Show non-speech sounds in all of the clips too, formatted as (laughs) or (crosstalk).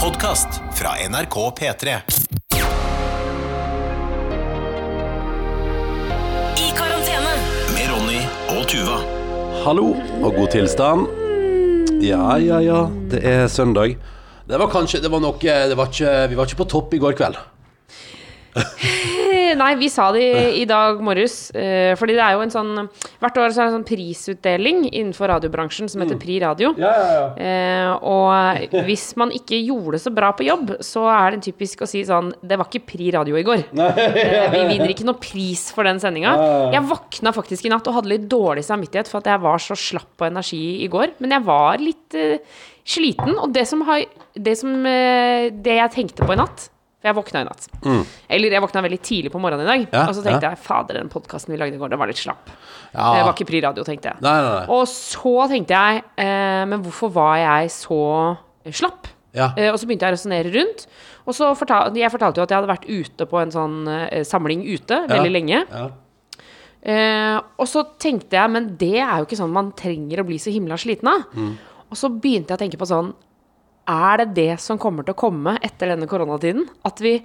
podkast fra NRK P3. I karantene. Med Ronny og Tuva. Hallo og god tilstand. Ja, ja, ja. Det er søndag. Det var kanskje Det var nok det var ikke, Vi var ikke på topp i går kveld. (laughs) Nei, vi sa det i, i dag morges. Uh, fordi det er jo en sånn Hvert år så er det en sånn prisutdeling innenfor radiobransjen som heter Pri Radio. Eh, og hvis man ikke gjorde det så bra på jobb, så er det typisk å si sånn Det var ikke Pri Radio i går. (laughs) Uh, vi vinner ikke noe pris for den sendinga. Jeg våkna faktisk i natt og hadde litt dårlig samvittighet for at jeg var så slapp på energi i går. Men jeg var litt sliten. Og det som, har, det, som det jeg tenkte på i natt For jeg våkna i natt. Eller jeg våkna veldig tidlig på morgenen i dag. Ja, og så tenkte ja. jeg fader, den podkasten vi lagde i går, den var litt slapp. Ja. Det var ikke Pri Radio, tenkte jeg. Nei, nei, nei. Og så tenkte jeg, eh, men hvorfor var jeg så slapp? Ja. Eh, og så begynte jeg å resonnere rundt. Og så fortal, jeg fortalte jo at jeg hadde vært ute på en sånn eh, samling ute veldig lenge. Ja. Eh, og så tenkte jeg, men det er jo ikke sånn man trenger å bli så himla sliten av. Mm. Og så begynte jeg å tenke på sånn Er det det som kommer til å komme etter denne koronatiden? At vi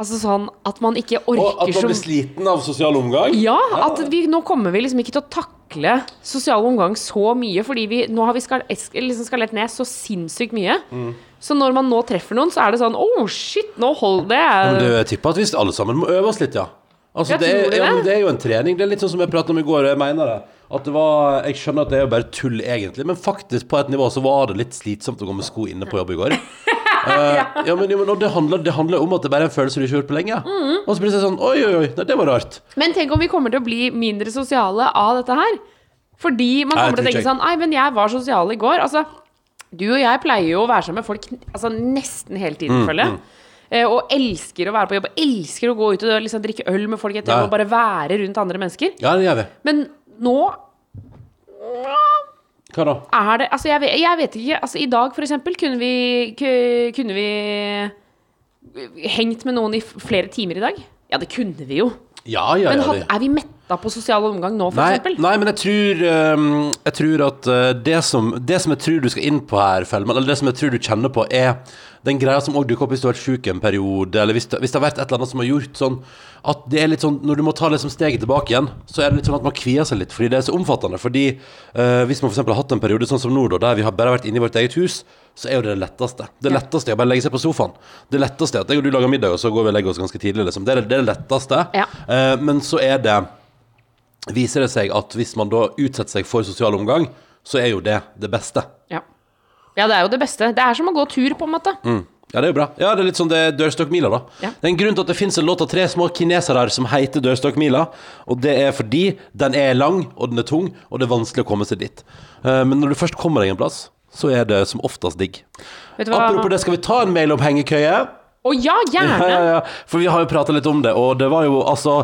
Altså sånn at man ikke Og at man blir sliten av sosial omgang. ja, at vi, nå kommer vi liksom ikke til å takle sosial omgang så mye, fordi vi, nå har vi skal, liksom skalert ned så sinnssykt mye. Mm. Så når man nå treffer noen, så er det sånn Oh, shit, nå hold det. Men du, tipper at vi alle sammen må øve oss litt, ja. Altså, det, er, det? ja, det er jo en trening. Det er litt sånn som jeg pratet om i går, og jeg mener det. At det var, Jeg skjønner at det er jo bare tull, egentlig, men faktisk på et nivå så var det litt slitsomt å gå med sko inne på jobb i går. (laughs) Uh, ja, men, jo, men og det, handler, det handler om at det bare er en følelse du ikke har gjort på lenge. Mm. Og så blir det sånn Oi, oi, oi, nei, det var rart. Men tenk om vi kommer til å bli mindre sosiale av dette her. Fordi man kommer til å tenke sånn Nei, men jeg var sosial i går. Altså, du og jeg pleier jo å være sammen med folk altså, nesten hele Mm, tiden, føler jeg. Eh, Og elsker å være på jobb. Elsker å gå ut og liksom, drikke øl med folk etter Ja. og bare være rundt andre mennesker. Ja, det gjør vi. Men nå Hva da? er det Altså, jeg vet, jeg vet ikke. Altså, i dag, for eksempel, kunne vi, kunne vi hengt med noen i flere timer i dag? Ja, det kunne vi jo. Ja, ja, Men had, er vi metta på sosial omgang nå, for Nei, nei, men jeg tror, um, jeg tror at eh, det, som, det som jeg tror du skal inn på her, Fellman, eller det som jeg tror du kjenner på, er den greia som òg dukker opp hvis du har vært syk en periode, eller hvis det, hvis det har vært et eller annet som har gjort sånn at det er litt sånn, når du må ta liksom steget tilbake igjen, så er det litt sånn at man kvier seg litt, fordi det er så omfattende. Fordi uh, hvis man eksempel har hatt en periode sånn som nå, der vi har bare vært inne i vårt eget hus, så er jo det det letteste. Det letteste er å bare legge seg på sofaen. Det letteste er at jeg og du lager middag, og så går vi og legger oss ganske tidlig, liksom. Det er det, det, letteste. Ja. Uh, men så er det viser det seg at hvis man da utsetter seg for sosial omgang, så er jo det det beste. Ja. Ja, det er jo det beste. Det er som å gå tur, på en måte. Ja, det er jo bra. Ja, det er litt sånn det er dørstokkmila, da. Ja. Det er en grunn til at det finnes en låt av tre små kinesere som heter dørstokkmila, og det er fordi den er lang, og den er tung, og det er vanskelig å komme seg dit. Eh, Men når du først kommer deg en plass, så er det som oftest digg. Vet du hva? Apropos det, skal vi ta en mail om hengekøye? Å ja, gjerne! Ja, ja, ja. For vi har jo prata litt om det, og det var jo altså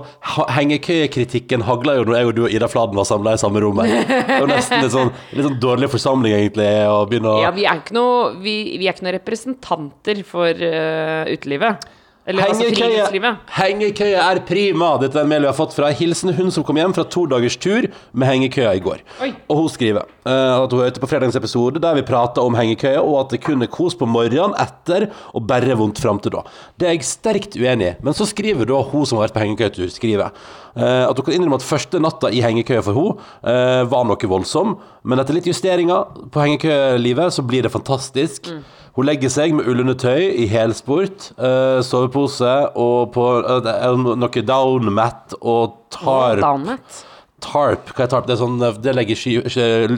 Hengekøyekritikken hagla jo når jeg og du og Ida Fladen var samla i samme rommet. Det var nesten litt sånn, litt sånn dårlig forsamling, egentlig, å begynne å Ja, vi er ikke noe, vi, vi er ikke noen representanter for uh, utelivet. Eller altså Hengekøye, altså hengekøye er prima. Dette er en mail vi har fått fra hilsen hun som kom hjem fra to dagers tur med hengekøya i går. Oi. Og hun skriver uh, at hun hørte på fredagens episode der vi prata om hengekøye, og at det kun er kos på morgenen etter og bare vondt fram til da. Det er jeg sterkt uenig i. Men så skriver da hun som har vært på hengekøyetur, skriver uh, at hun kan innrømme at første natta i hengekøye for hun uh, var noe voldsom, men etter litt justeringer på hengekøyelivet så blir det fantastisk. Hun legger seg med ullende tøy i helsport, uh, sovepose og på uh, noe downmat og tarp. Downmat. Tarp, hva er tarp? Det, er sånn, eh, det legger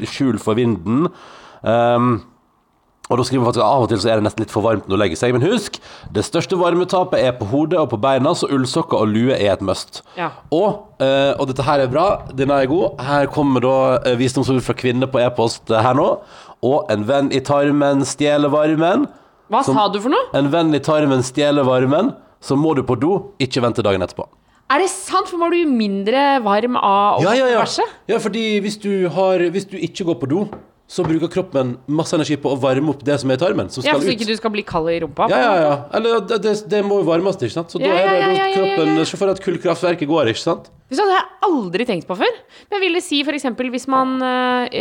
skjul for vinden. Um, og da skriver hun faktisk at av og til så er det nesten litt for varmt når hun legger seg. Men husk, det største varmetapet er på hodet og på beina, så ullsokker og lue er et must. Ja. Og, eh, og dette her er bra, denne er god. Her kommer da eh, visdomsord fra kvinner på e-post eh, her nå. Og en venn i tarmen stjeler varmen. Hva Som- sa du for noe? En venn i tarmen stjeler varmen. Så må du på do, ikke vente dagen etterpå. Er det sant? For må du mindre varm av Ja, ja, ja. verset? ja fordi hvis du, har, hvis du ikke går på do, så bruker kroppen masse energi på å varme opp det som er i tarmen, som Ja, så ikke ut. du skal bli kald i rumpa? Ja, ja, ja. Eller det, det, det må jo varmes, ikke sant. Så Ja, da er det ja, kroppen. Se for deg at kullkraftverket går, ikke sant. Det har jeg aldri tenkt på før. Men jeg ville si f.eks. hvis man eh,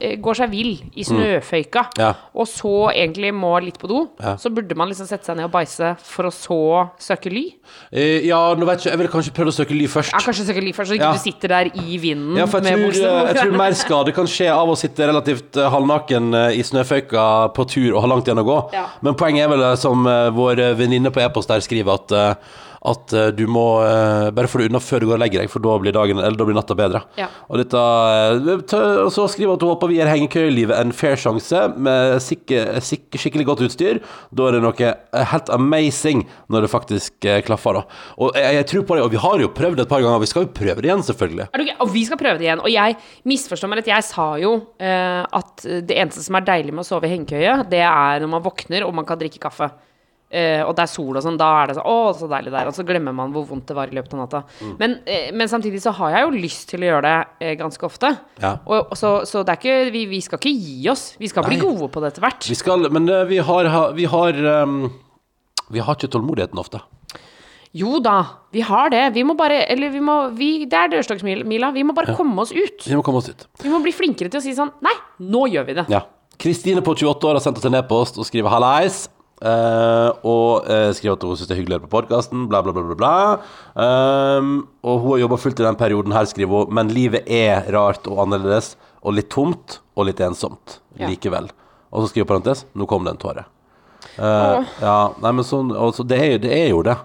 eh, går seg vill i snøføyka, Mm. Og så egentlig må litt på do, så burde man liksom sette seg ned og bæsje for å så søke ly? Eh, ja, nå vet ikke, jeg ville kanskje prøvd å søke ly først. Ja, kanskje søke ly først, så ikke du sitter der i vinden Ja, for jeg med tror, jeg tror mer skade kan skje av å sitte relativt eh, halvnaken eh, i snøføyka på tur og har langt igjen å gå. Ja. Men poenget er vel, eh, som vår venninne på e-post der skriver, at, at eh, du må eh, bare få det unna før du går og legger deg, for da blir, dagen, eller da blir natta bedre. Ja. Og, dette, eh, og så skriver hun at hun håper vi gir hengekøyelivet en fair sjanse med sikke, sikke, skikkelig godt utstyr. Da er det noe helt amazing når det faktisk klaffer. Da. Og jeg, jeg tror på det, og vi har jo prøvd det et par ganger, vi skal jo prøve det igjen, selvfølgelig. Du Og vi skal prøve det igjen. Og jeg misforstår meg litt. Jeg sa jo uh, at det eneste som er deilig med å sove i hengekøye, det er når man våkner og man kan drikke kaffe. Eh, og det er sol og sånn. Da er det sånn Å, så deilig der. Og så glemmer man hvor vondt det var i løpet av natta. Mm. Men, uh, men samtidig så har jeg jo lyst til å gjøre det uh, ganske ofte. Ja. Og, og så, så det er ikke vi, vi skal ikke gi oss. Vi skal bli gode på det etter hvert. Vi skal, men vi har, ha- vi har um, Vi har ikke tålmodigheten ofte. Jo da, vi har det. Vi må bare Eller vi må vi, Det er dørstokkmila. Vi må bare komme oss ut. Vi må komme oss ut. Vi må bli flinkere til å si sånn Nei, nå gjør vi det. Ja. Kristine på 28 år har sendt oss en e-post og skriver 'hallais'. Eh, og uh, skriver at hun syns det er hyggelig å høre på podkasten, bla, bla, bla. bla, bla. Um, og hun har jobba fullt i den perioden her, skriver hun, men livet er rart og annerledes, og litt tomt og litt ensomt Ja. likevel. Og så skriver hun parentes 'nå kom det en tåre'. Eh, ja, nei, men sånn, altså, det, er, det er jo det.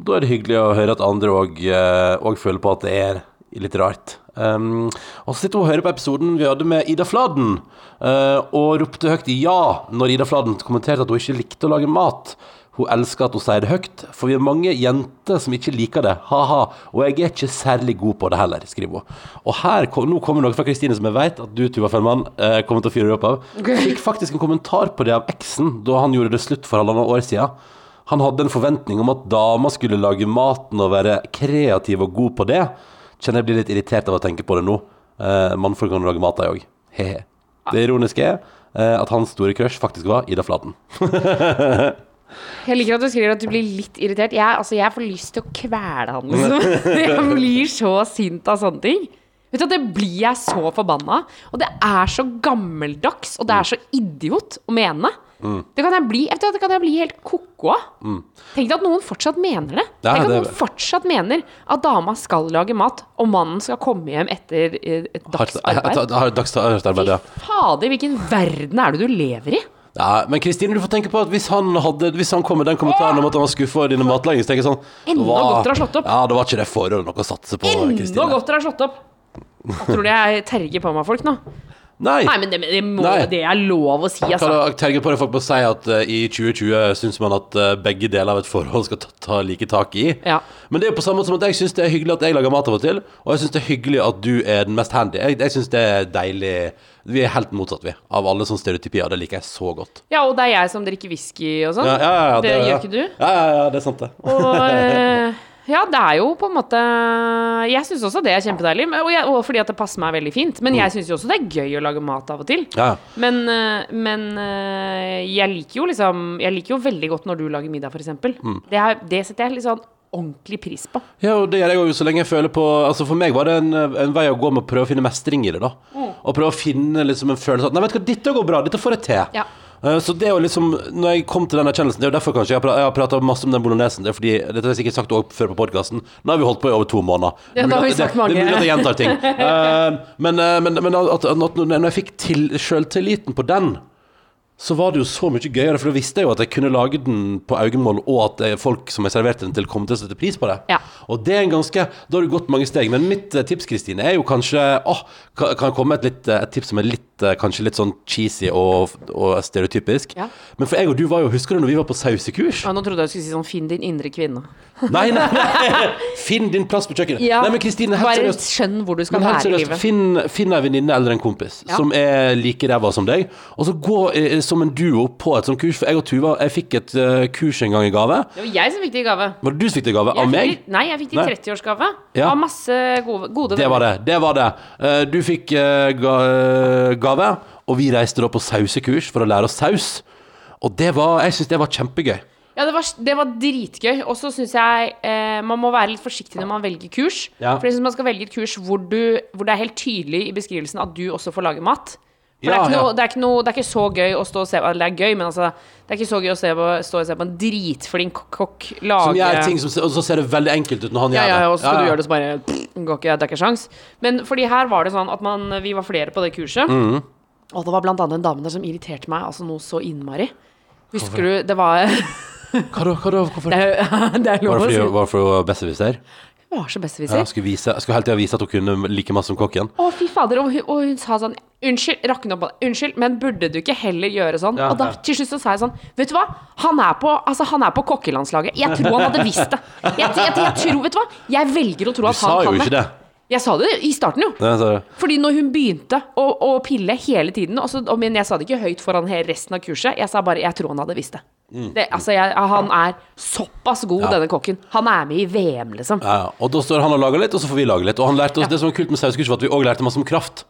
Da er det hyggelig å høre at andre òg føler på at det er litt rart. Um, og så sitter hun og hører på episoden vi hadde med Ida Fladen, uh, og ropte høyt ja når Ida Fladen kommenterte at hun ikke likte å lage mat. Hun elsker at hun sier det høyt, for vi er mange jenter som ikke liker det. Ha-ha. Og jeg er ikke særlig god på det heller, skriver hun. Og her nå kommer noe fra Kristine som jeg vet at du, Tuva Fellmann, eh, kommer til å fyre opp av. Fikk faktisk en kommentar på det av eksen da han gjorde det slutt for halvannet år siden. Han hadde en forventning om at dama skulle lage maten og være kreativ og god på det. Kjenner jeg blir litt irritert av å tenke på det nå. Uh, Mannfolk kan lage mat, de òg. He-he. Det ironiske er uh, at hans store crush faktisk var Ida Flaten. Jeg liker at du skriver at du blir litt irritert. Jeg, altså, jeg får lyst til å kvele han, liksom. (laughs) Jeg blir så sint av sånne ting. Vet du, Det blir jeg så forbanna. Og det er så gammeldags, og det er så idiot å mene. Det kan bli vet du, det kan jeg bli helt ko-ko av. Tenk deg at noen fortsatt mener det. Ja, Tenk at noen fortsatt mener at dama skal lage mat, og mannen skal komme hjem etter eh, et dags dagsarbeid, ja. Fader, hvilken verden er det du lever i? ja. Men Kristine, du får tenke på at hvis han, hadde, hvis han kom med den kommentaren om at han var skuffa over dine matlaging, så tenker jeg sånn Enda var- godt dere har slått opp. Ja, det var ikke det forholdet noe å satse på, Enda Christine. godt dere har slått opp. Jeg tror du jeg terger på meg folk nå. Nei. Nei, men det, det, må, Nei. det er lov å si, Kan altså. du terge på det folk på å si at uh, i 2020 syns man at uh, begge deler av et forhold skal ta, ta like tak i? Ja. Men det er jo på samme måte som at jeg syns det er hyggelig at jeg lager mat av og til, og jeg syns det er hyggelig at du er den mest handy. Jeg, jeg syns det er deilig Vi er helt motsatt, vi, av alle sånne stereotypier. Det liker jeg så godt. Ja, og det er jeg som drikker whisky og sånn. Ja, ja, ja, det, ja. gjør ikke du? Ja, ja, det er sant, det. Og (laughs) eh, ja, det er jo på en måte Jeg syns også det er kjempedeilig, og, jeg, og fordi at det passer meg veldig fint. Men jeg syns jo også det er gøy å lage mat av og til. Ja. Men, eh, men eh, jeg liker jo liksom Jeg liker jo veldig godt når du lager middag, f.eks. Mm. Det, er- det setter jeg litt sånn ordentlig pris på. Ja, og det gjør jeg jo så lenge jeg føler på Altså For meg var det en, en vei å gå med å prøve å finne mestring i det, da. Og prøve å finne liksom en følelse av Nei, vet du hva, dette går bra, dette får jeg til. Ja. Eh, Så det er jo liksom Når jeg kom til den erkjennelsen Det er jo derfor kanskje jeg har pra- prata masse om den bolognesen. Det er fordi Dette har jeg sikkert sagt før på podkasten. Nå har vi holdt på i over to måneder. Ja, da har vi Det- sagt det, mange. Det er mulig at jeg gjentar ting. (laughs) Eh, men, eh, men, men at, at når jeg fikk til sjøltilliten på den så var det jo så mye gøyere, for da visste jeg jo at jeg kunne lage den på øyemål, og at folk som jeg serverte den til, kom til å sette pris på det. Ja. Og det er en ganske Da har du gått mange steg. Men mitt eh, tips, Kristine, er jo kanskje åh, kan, kan jeg komme et, litt, eh, et tips som er litt eh, kanskje litt sånn cheesy og, og stereotypisk? Ja. Men for jeg og du var jo Husker du når vi var på sausekurs? Ja, nå trodde jeg du skulle si sånn 'finn din indre kvinne'. Nei, nei, nei! (laughs) Finn din plass på kjøkkenet. Ja, Nei, men Kristine, helt Bare seriøst. skjønn hvor du skal Men være i livet. finn, finn ei venninne eller en kompis som er like ræva som deg, og så gå, så som en duo på et sånt kurs. For jeg og Tuva jeg fikk et uh, kurs en gang i gave. Det var jeg som fikk det i gave. Var det du som fikk det i gave? Jeg Av meg? Fikk, Nei, jeg fikk det i Nei. 30-årsgave. Ja. Av masse gode, gode Det var det. det var det Uh, Du fikk uh, ga, gave, og vi reiste da på sausekurs for å lære oss saus. Og det var, jeg syns det var kjempegøy. Ja, det var, det var dritgøy. Og så syns jeg eh, man må være litt forsiktig når man velger kurs. Ja. For jeg synes man skal velge et kurs hvor, du, hvor det er helt tydelig i beskrivelsen at du også får lage mat. For Ja, det, er ikke noe, det, er ikke noe, det er ikke så gøy å stå og se Eller det er gøy, men altså Det er ikke så gøy å se på, stå og se på en dritflink kokk lage Som gjør ting som, og så ser det veldig enkelt ut når han ja, gjør ja, det. og så skal du gjøre det, så bare pff, går ikke, Det er ikke sjans. Men fordi her var det sånn at man Vi var flere på det kurset. Mm. Og det var blant annet en dame der som irriterte meg altså noe så innmari. Husker du Det var Hva da? Hvorfor? Det er, (laughs) det er Var det fordi hun var besserwisser? Hun var så Ja, besserwisser. Ja, skulle, vise, skulle hele tida vise at hun kunne like masse som kokken. Å, fy fader. Og hun, og hun sa sånn Unnskyld, rakne opp på det. Unnskyld, men burde du ikke heller gjøre sånn? Ja, og da til slutt så sa jeg sånn Vet du hva? Han er på, altså, han er på kokkelandslaget. Jeg tror han hadde visst det. Jeg, jeg, jeg, tror, vet du hva? Jeg velger å tro at Du at sa jo ikke det. Jeg sa det i starten, jo. Ja, Fordi når hun begynte å, å pille hele tiden også, og, Men jeg sa det ikke høyt foran resten av kurset. Jeg sa bare jeg tror han hadde visst det. det altså, jeg, han er såpass god, Mm. Ja. denne kokken. Han er med i VM, liksom. ja. Og da står han og lager litt, og så får vi lage litt. Og han lærte oss, det som var kult med var at vi òg lærte masse om kraft.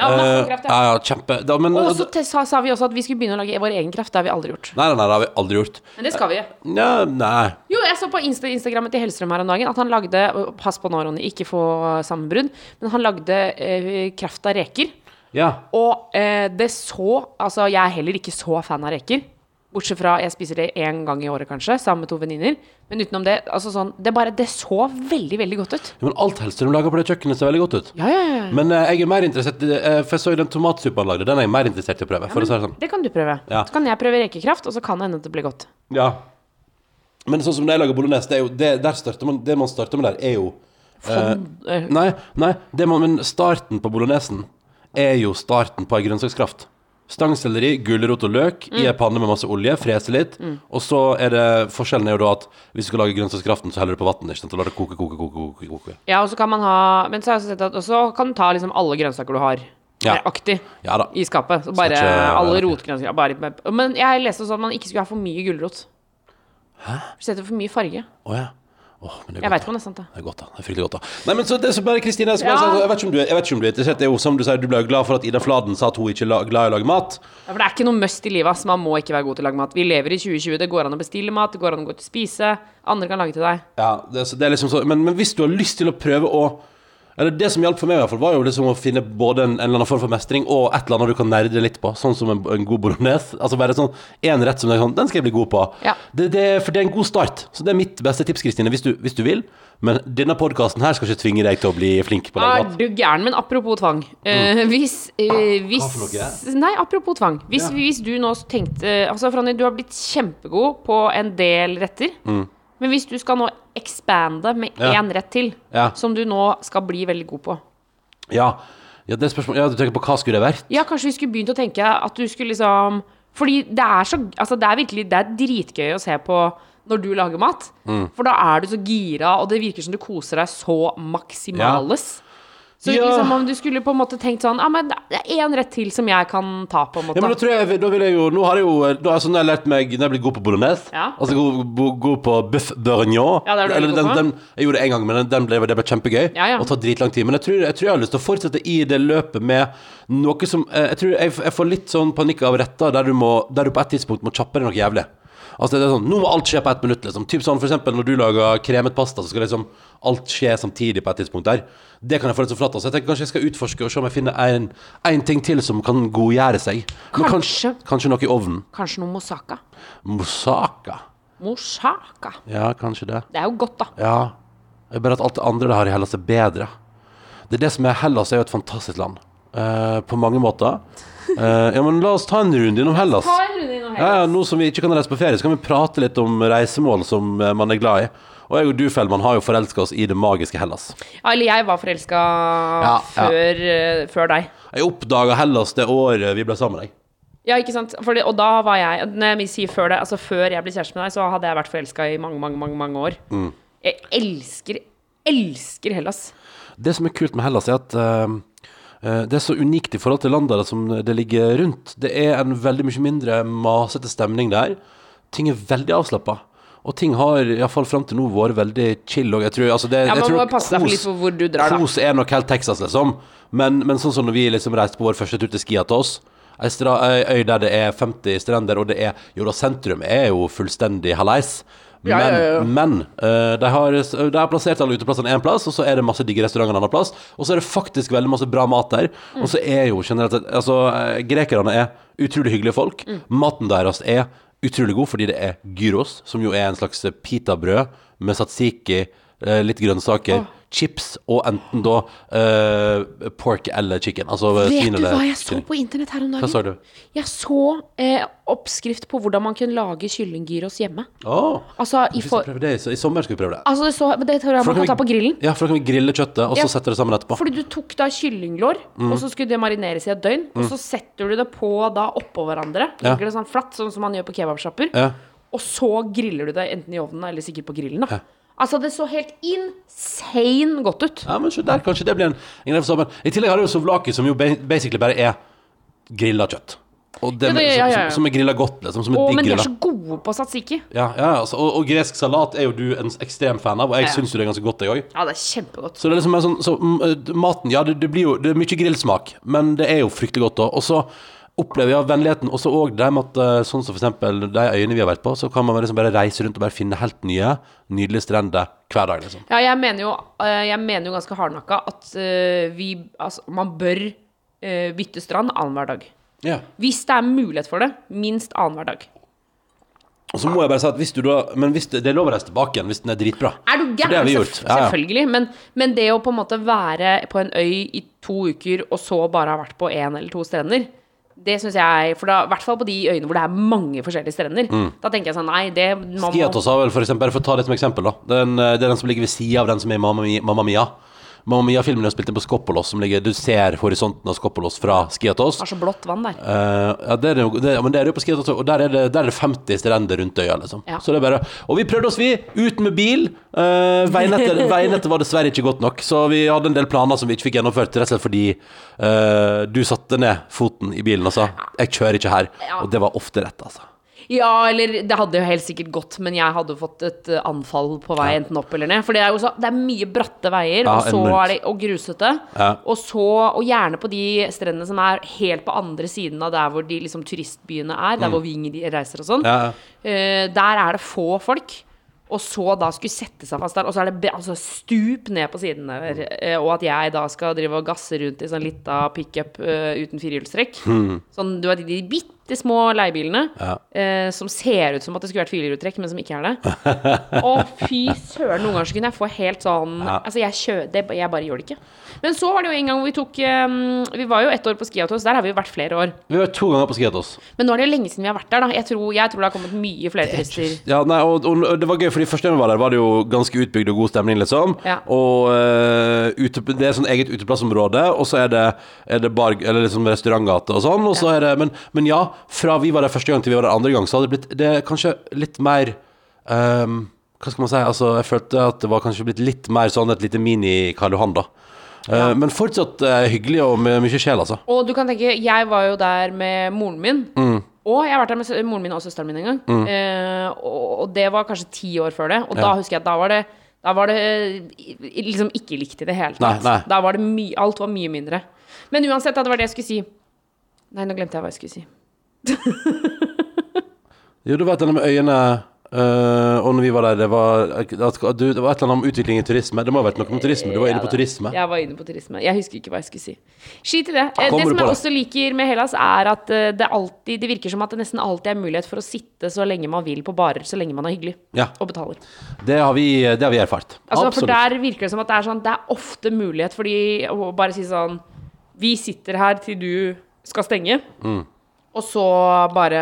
Ja, masse Eh, kraft, ja, ja. ja, kjempe. Da, men, Og så te- sa, sa vi også at vi skulle begynne å lage vår egen kraft. Det har vi aldri gjort. nei, nei, nei, det har vi aldri gjort. Men det skal vi. Ja, nei. Jo, jeg så på Insta Instagrammet til Hellstrøm her om dagen at han lagde og Pass på nå, Ronny, ikke få sammenbrudd. Men han lagde eh, kraft av reker. Ja. Og eh, det så Altså, jeg er heller ikke så fan av reker. Bortsett fra jeg spiser det én gang i året, kanskje, sammen med to venninner. Men utenom det, altså sånn Det bare Det så veldig, veldig godt ut. Men alt helst du lager på det kjøkkenet, ser veldig godt ut. Ja, ja, ja. Men eh, jeg er mer interessert eh, For jeg så den tomatsuppa han lagde, den er jeg mer interessert i å prøve. For å si det sånn. Det kan du prøve. Ja. Så kan jeg prøve rekekraft, og så kan det hende at det blir godt. Ja. Men sånn som når jeg lager bolognese, det er jo det, der starter man, det man starter med der, er jo Fond, Eh, Nei, nei det man, men starten på bolognesen er jo starten på ei grønnsakskraft. Stangselleri, gulrot og løk i ei panne med masse olje, frese litt. Og så er det Forskjellen er jo da at hvis du skal lage grønnsakskraften, så heller du på vann, og lar det koke, koke, koke. koke, koke. Ja, og så kan man ha Men så har jeg også sett at også kan du ta liksom alle grønnsaker du har. Ja. Aktig. Ja da. i skapet. Så bare ikke- alle rotgrønnsaker. Bare, men jeg leste også at man ikke skulle ha for mye gulrot. Hæ? For setter for mye farge. Oh, ja. Åh, men det er Jeg veit ikke om det er sant, da. Det er godt, da. Det er fryktelig godt, da. Nei, men så, det, så bare Kristine, Ja. jeg, vet ikke om du, er- jeg vet ikke om du er interessert. Det er jo som du sier, du ble jo glad for at Ida Fladen sa at hun ikke er glad i å lage mat. Ja, for det er ikke noe must i livet, ass. Man må ikke være god til å lage mat. Vi lever i 2020. Det går an å bestille mat, det går an å gå ut og spise. Andre kan lage til deg. Ja, det, det er liksom så, men, men hvis du har lyst til å prøve å Eller det som hjalp for meg, i hvert fall var jo liksom å finne både en, en eller annen form for mestring og et eller annet du kan nerde litt på. Sånn som en, en god bolognese. Altså bare sånn én rett som du er sånn Den skal jeg bli god på. Ja. Det, det, for det er en god start. Så det er mitt beste tips, Kristine, hvis du, hvis du vil. Men denne podkasten her skal ikke tvinge deg til å bli flink på å lage Er du gæren? Men apropos tvang. Eh, hvis, uh, hvis for noe? Nei, apropos tvang. Hvis, Ja. hvis du nå tenkte Altså, Franny, du har blitt kjempegod på en del retter. Men hvis du skal nå expande med én Ja. rett til, Ja. som du nå skal bli veldig god på Ja. ja, det spørsmålet Ja, du tenker på hva skulle det vært? Ja, kanskje vi skulle begynt å tenke at du skulle liksom Fordi det er så Altså, det er virkelig Det er dritgøy å se på når du lager mat. Mm. For da er du så gira, og det virker som du koser deg så maksimales. Så Ja. liksom om du skulle på en måte tenkt sånn Ja, men det er én rett til som jeg kan ta, på en måte. Ja, men da tror jeg, da vil jeg jo Nå har jeg jo da, altså, Når jeg lært meg Når jeg blir god på bolognese Ja. Altså god, god, god på bøff bourguignon Ja, det er Eller den, på. den, Jeg gjorde det en gang Men den, den ble, det ble kjempegøy Ja, ja. Og tar dritlang tid Men jeg tror, jeg tror jeg har lyst til å fortsette i det løpet Med noe som eh, Jeg tror jeg, jeg får litt sånn panikk av retter Der du, må, der du på et tidspunkt må kjappe deg noe jævlig Altså det er sånn, nå må alt skje på ett minutt liksom. Typ sånn for eksempel når du lager kremet pasta Så skal liksom alt skjer samtidig på et tidspunkt der Det kan jeg få litt så flatt Så jeg tenker kanskje jeg skal utforske Og se om jeg finner en, en ting til som kan godgjøre seg Kanskje, Kanskje. Kanskje noe i ovnen Kanskje noe moussaka. Moussaka Moussaka. Ja, kanskje det Det er jo godt, da. Ja Det er bare at alt det andre det har i Hellas er bedre Det er det som er Hellas er jo et fantastisk land Uh, På mange måter Uh, Ja, men la oss ta en runde innom Hellas Ta en runde innom Ja, ja, nå som vi ikke kan reise på ferie, så kan vi prate litt om reisemål som eh, man er glad i. Og jeg og du, Fellman, har jo forelska oss i det magiske Hellas. Ja, eller jeg var forelska ja. før, eh, før deg. Jeg oppdaga Hellas det året vi ble sammen. Jeg. Ja, ikke sant? Fordi, og da var jeg Når jeg sier før det, altså før jeg ble kjæreste med deg, så hadde jeg vært forelska i mange, mange, mange, mange år. Mm. Jeg elsker, elsker Hellas. Det som er kult med Hellas, er at eh, Det er så unikt i forhold til landene som det ligger rundt. Det er en veldig mye mindre masete stemning der. Ting er veldig avslappa. Og ting har iallfall fram til nå vært veldig chill. Og jeg tror, altså det, Ja, Man må passe deg for litt for hvor du drar, da. Kos er nok helt Texas, liksom. Men, men sånn som når vi liksom reiste på vår første tur til Skia til oss ei øy der det er 50 strender, og det er Jo da, sentrum er jo fullstendig hallais. Men, Ja, ja, ja. men uh, de, har, de har plassert alle uteplassene én plass, og så er det masse digge restauranter en annen plass. Og så er det faktisk veldig masse bra mat der. Mm. Og så er jo generelt sett Altså, eh, grekerne er utrolig hyggelige folk. Mm. Maten deres er utrolig god fordi det er gyros, som jo er en slags pitabrød med tzatziki, eh, litt grønnsaker, chips og enten da uh, pork eller chicken. Altså Vet svin du hva jeg så på internett her om dagen? Hva sa du? Jeg så eh, oppskrift på hvordan man kunne lage kyllinggyros hjemme. Oh. Altså, i, for, det. i- sommer skal vi prøve det. altså det, så, det tror jeg man kan vi, ta på grillen. Ja, for da kan vi grille kjøttet, og så Ja. setter det sammen etterpå. Fordi du tok da kyllinglår, Mm. og så skulle det marineres i et døgn. Og så setter du det på da oppå hverandre. Ja. Det sånn flatt, sånn som man gjør på kebabsjapper. Ja. Og så griller du det enten i ovnen eller sikkert på grillen. da Altså, det så helt insane godt ut. Ja, men se der, kanskje det blir en, en greie for sommeren. I tillegg har du souvlaki, som jo basically bare er grilla kjøtt. Og det, Ja, det- ja, ja. Som, som er grilla godt, liksom. Som er Å, digg men de er så gode på satsiki. Ja, ja, altså, og, og gresk salat er jo du en ekstrem fan av, og jeg Ja. syns jo det er ganske godt, jeg òg. Ja, det er kjempegodt. Så det er liksom en sånn så, Maten, ja, det, det blir jo Det er mye grillsmak, men det er jo fryktelig godt òg. Og så opplever jeg vennligheten også òg det med at eh, sånn som eksempel de øyene vi har vært på, så kan man liksom bare reise rundt og bare finne helt nye, nydelige strender hver dag, liksom. Ja, jeg mener jo, eh, jeg mener jo ganske hardnakka at eh, vi Altså, man bør bytte strand annenhver dag. Ja. Hvis det er mulighet for det, minst annenhver dag. Og så må jeg bare si at hvis du da Men hvis det, det er lov å reise tilbake igjen hvis den er dritbra. Er du gæren? Ja, ja. Selvfølgelig. Men, men det å på en måte være på en øy i to uker, og så bare ha vært på én eller to strender det synes jeg, for da, I hvert fall på de øyene hvor det er mange forskjellige strender. Mm. Da tenker jeg sånn Nei, det Skiatos har vel for eksempel, bare for å ta det som eksempel, da. Den, eh, det er den som ligger ved sida av den som er i Mamma Mia. Mamma Mia. Mia-filmen har spilt inn på Skoppolos, som ligger Du ser horisonten av Skoppolos fra Skiatos. har så blått vann der. Uh, ja, det er det, det, men det er jo på Skiatos, og der er det, der er det 50 strender rundt øya, liksom. Ja. Så det er bare Og vi prøvde oss, vi, uten med bil. Uh, veinettet, (laughs) veinettet var dessverre ikke godt nok, så vi hadde en del planer som vi ikke fikk gjennomført, rett og slett fordi uh, du satte ned foten i bilen og sa 'jeg kjører ikke her', og det var ofte rett, altså. Ja, eller det hadde jo helt sikkert gått, men jeg hadde fått et eh, anfall på vei enten opp eller ned. For det er jo så, det er mye bratte veier, Ja, og så enormt. er det og grusete. Ja. Og så, og gjerne på de strendene som er helt på andre siden av der hvor de liksom turistbyene er, der hvor vi reiser og sånn. Mm. Ja. Eh, der er det få folk. Og så da skulle sette seg fast der, og så er det altså, stup ned på siden der. eh, og at jeg da skal drive og gasse rundt i sånn lita pickup uh, uten firehjulstrekk. Sånn, du vet, de bitte små leiebilene Ja. eh, som ser ut som at det skulle vært firehjulstrekk, men som ikke er det. (laughs) Å, fy søren, noen ganger så kunne jeg få helt sånn Ja. Altså, jeg kjører det, Jeg bare gjør det ikke. Men så var det jo en gang hvor vi tok um, Vi var jo ett år på Skiatos, der har vi jo vært flere år. Vi var to ganger på Skiatos. Men nå er det jo lenge siden vi har vært der, da. Jeg tror, jeg tror det har kommet mye flere turister. Ja, nei, og, og det var gøy, fordi første gang vi var der, var det jo ganske utbygd og god stemning, liksom. Ja. Og uh, ute, det er sånn eget uteplassområde, og så er det, er det bar, eller liksom restaurantgate og sånn. Og så er det, men, men ja, fra vi var der første gang til vi var der andre gang, så hadde det blitt Det er kanskje litt mer um, Hva skal man si? Altså, jeg følte at det var kanskje blitt litt mer sånn et lite mini-Karl Johan, da. Eh, Ja. Men fortsatt eh, hyggelig og med mye sjel, altså. Og du kan tenke, jeg var jo der med moren min. Mm. Og jeg har vært der med moren min og søsteren min en gang. Eh, og, og det var kanskje ti år før det. Og da husker jeg at da var det da var det eh, liksom ikke likt i det hele tatt. Nei, nei. Da var det mye Alt var mye mindre. Men uansett, det var det jeg skulle si. Nei, nå glemte jeg hva jeg skulle si. (laughs) Jo, du vet det med øyene eh, Og når vi var der, det var, at, du, det var et eller annet om utvikling i turisme. Det må ha vært noe om turisme. Du var inne på turisme. Jeg var inne på turisme. Jeg husker ikke hva jeg skulle si. Skit i det. Eh, Kommer det som jeg det? også liker med Hellas, er at eh, det, alltid, det virker som at det nesten alltid er mulighet for å sitte så lenge man vil på barer, så lenge man er hyggelig Ja. og betaler. Det har vi, det har vi erfart. Altså, for der virker det som at det er sånn Det er ofte mulighet for de å bare si sånn Vi sitter her til du skal stenge. Mm. Og så bare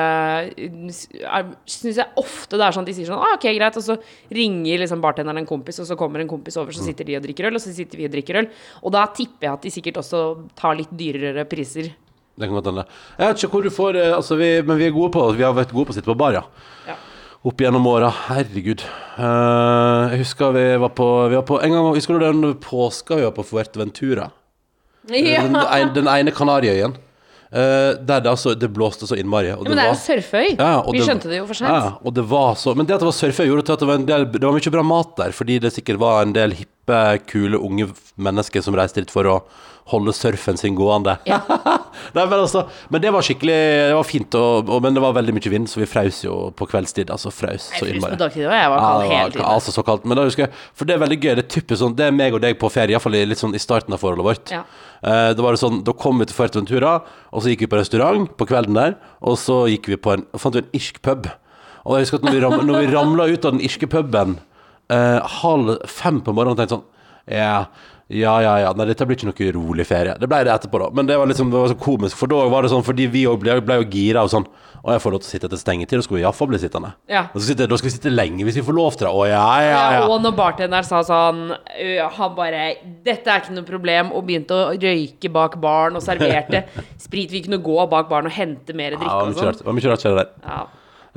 Syns jeg ofte det er sånn at de sier sånn ah, OK, greit. Og så ringer liksom bartenderen en kompis, og så kommer en kompis over, så Mm. sitter de og drikker øl, og så sitter vi og drikker øl. Og da tipper jeg at de sikkert også tar litt dyrere priser. Det kan godt hende. Jeg vet ikke hvor du får eh, altså vi, Men vi er gode på Vi har vært gode på å sitte på bar, ja. Ja. Opp gjennom åra. Herregud. Uh, jeg husker vi var på, vi var på En gang Husker du den påska vi var på Fuerteventura? Ja. Den, den ene Kanariøyen. Eh, der det altså Det blåste så innmari. Og Ja, men det er jo surfeøy. Ja, Vi Vi skjønte det jo for sent. Ja, det var så Men det at det var surfeøy, gjorde til at det var, en del, det var mye bra mat der, fordi det sikkert var en del hippe, kule, unge mennesker som reiste dit for å holde surfen sin gående. Ja. (laughs) Nei, men, altså, men det var skikkelig Det var fint, og, og, men det var veldig mye vind, så vi frøs jo på kveldstid. Altså frøs så innmari. jeg var kald hele tiden. altså så kaldt. Men da husker jeg For det er veldig gøy. Det er typisk sånn Det er meg og deg på ferie, iallfall litt sånn i starten av forholdet vårt. Ja. Eh, da var det sånn Da kom vi til Fuerteventura, og så gikk vi på restaurant på kvelden der, og så gikk vi på en Fant vi en irsk pub. Og jeg husker at når vi, ram, når vi ramla ut av den irske puben eh, halv fem på morgenen, tenkte jeg sånn Ja, ja, ja, ja. Nei, dette blir ikke noe rolig ferie. Det ble det etterpå, da. Men det var liksom det var så komisk, for da var det sånn fordi vi òg ble, ble jo gira og sånn. Og jeg får lov til å sitte etter stengetid, da skal vi iallfall bli sittende. Ja. Da skal, vi sitte, da skal vi sitte lenge hvis vi får lov til det. Å ja, ja, Ja, ja. og når bartenderen sa sånn Han bare 'Dette er ikke noe problem', og begynte å røyke bak baren og serverte (laughs) sprit. Vi kunne gå bak baren og hente mer Ja, drikke var og sånn. det var mye rart skjedde der. Ja.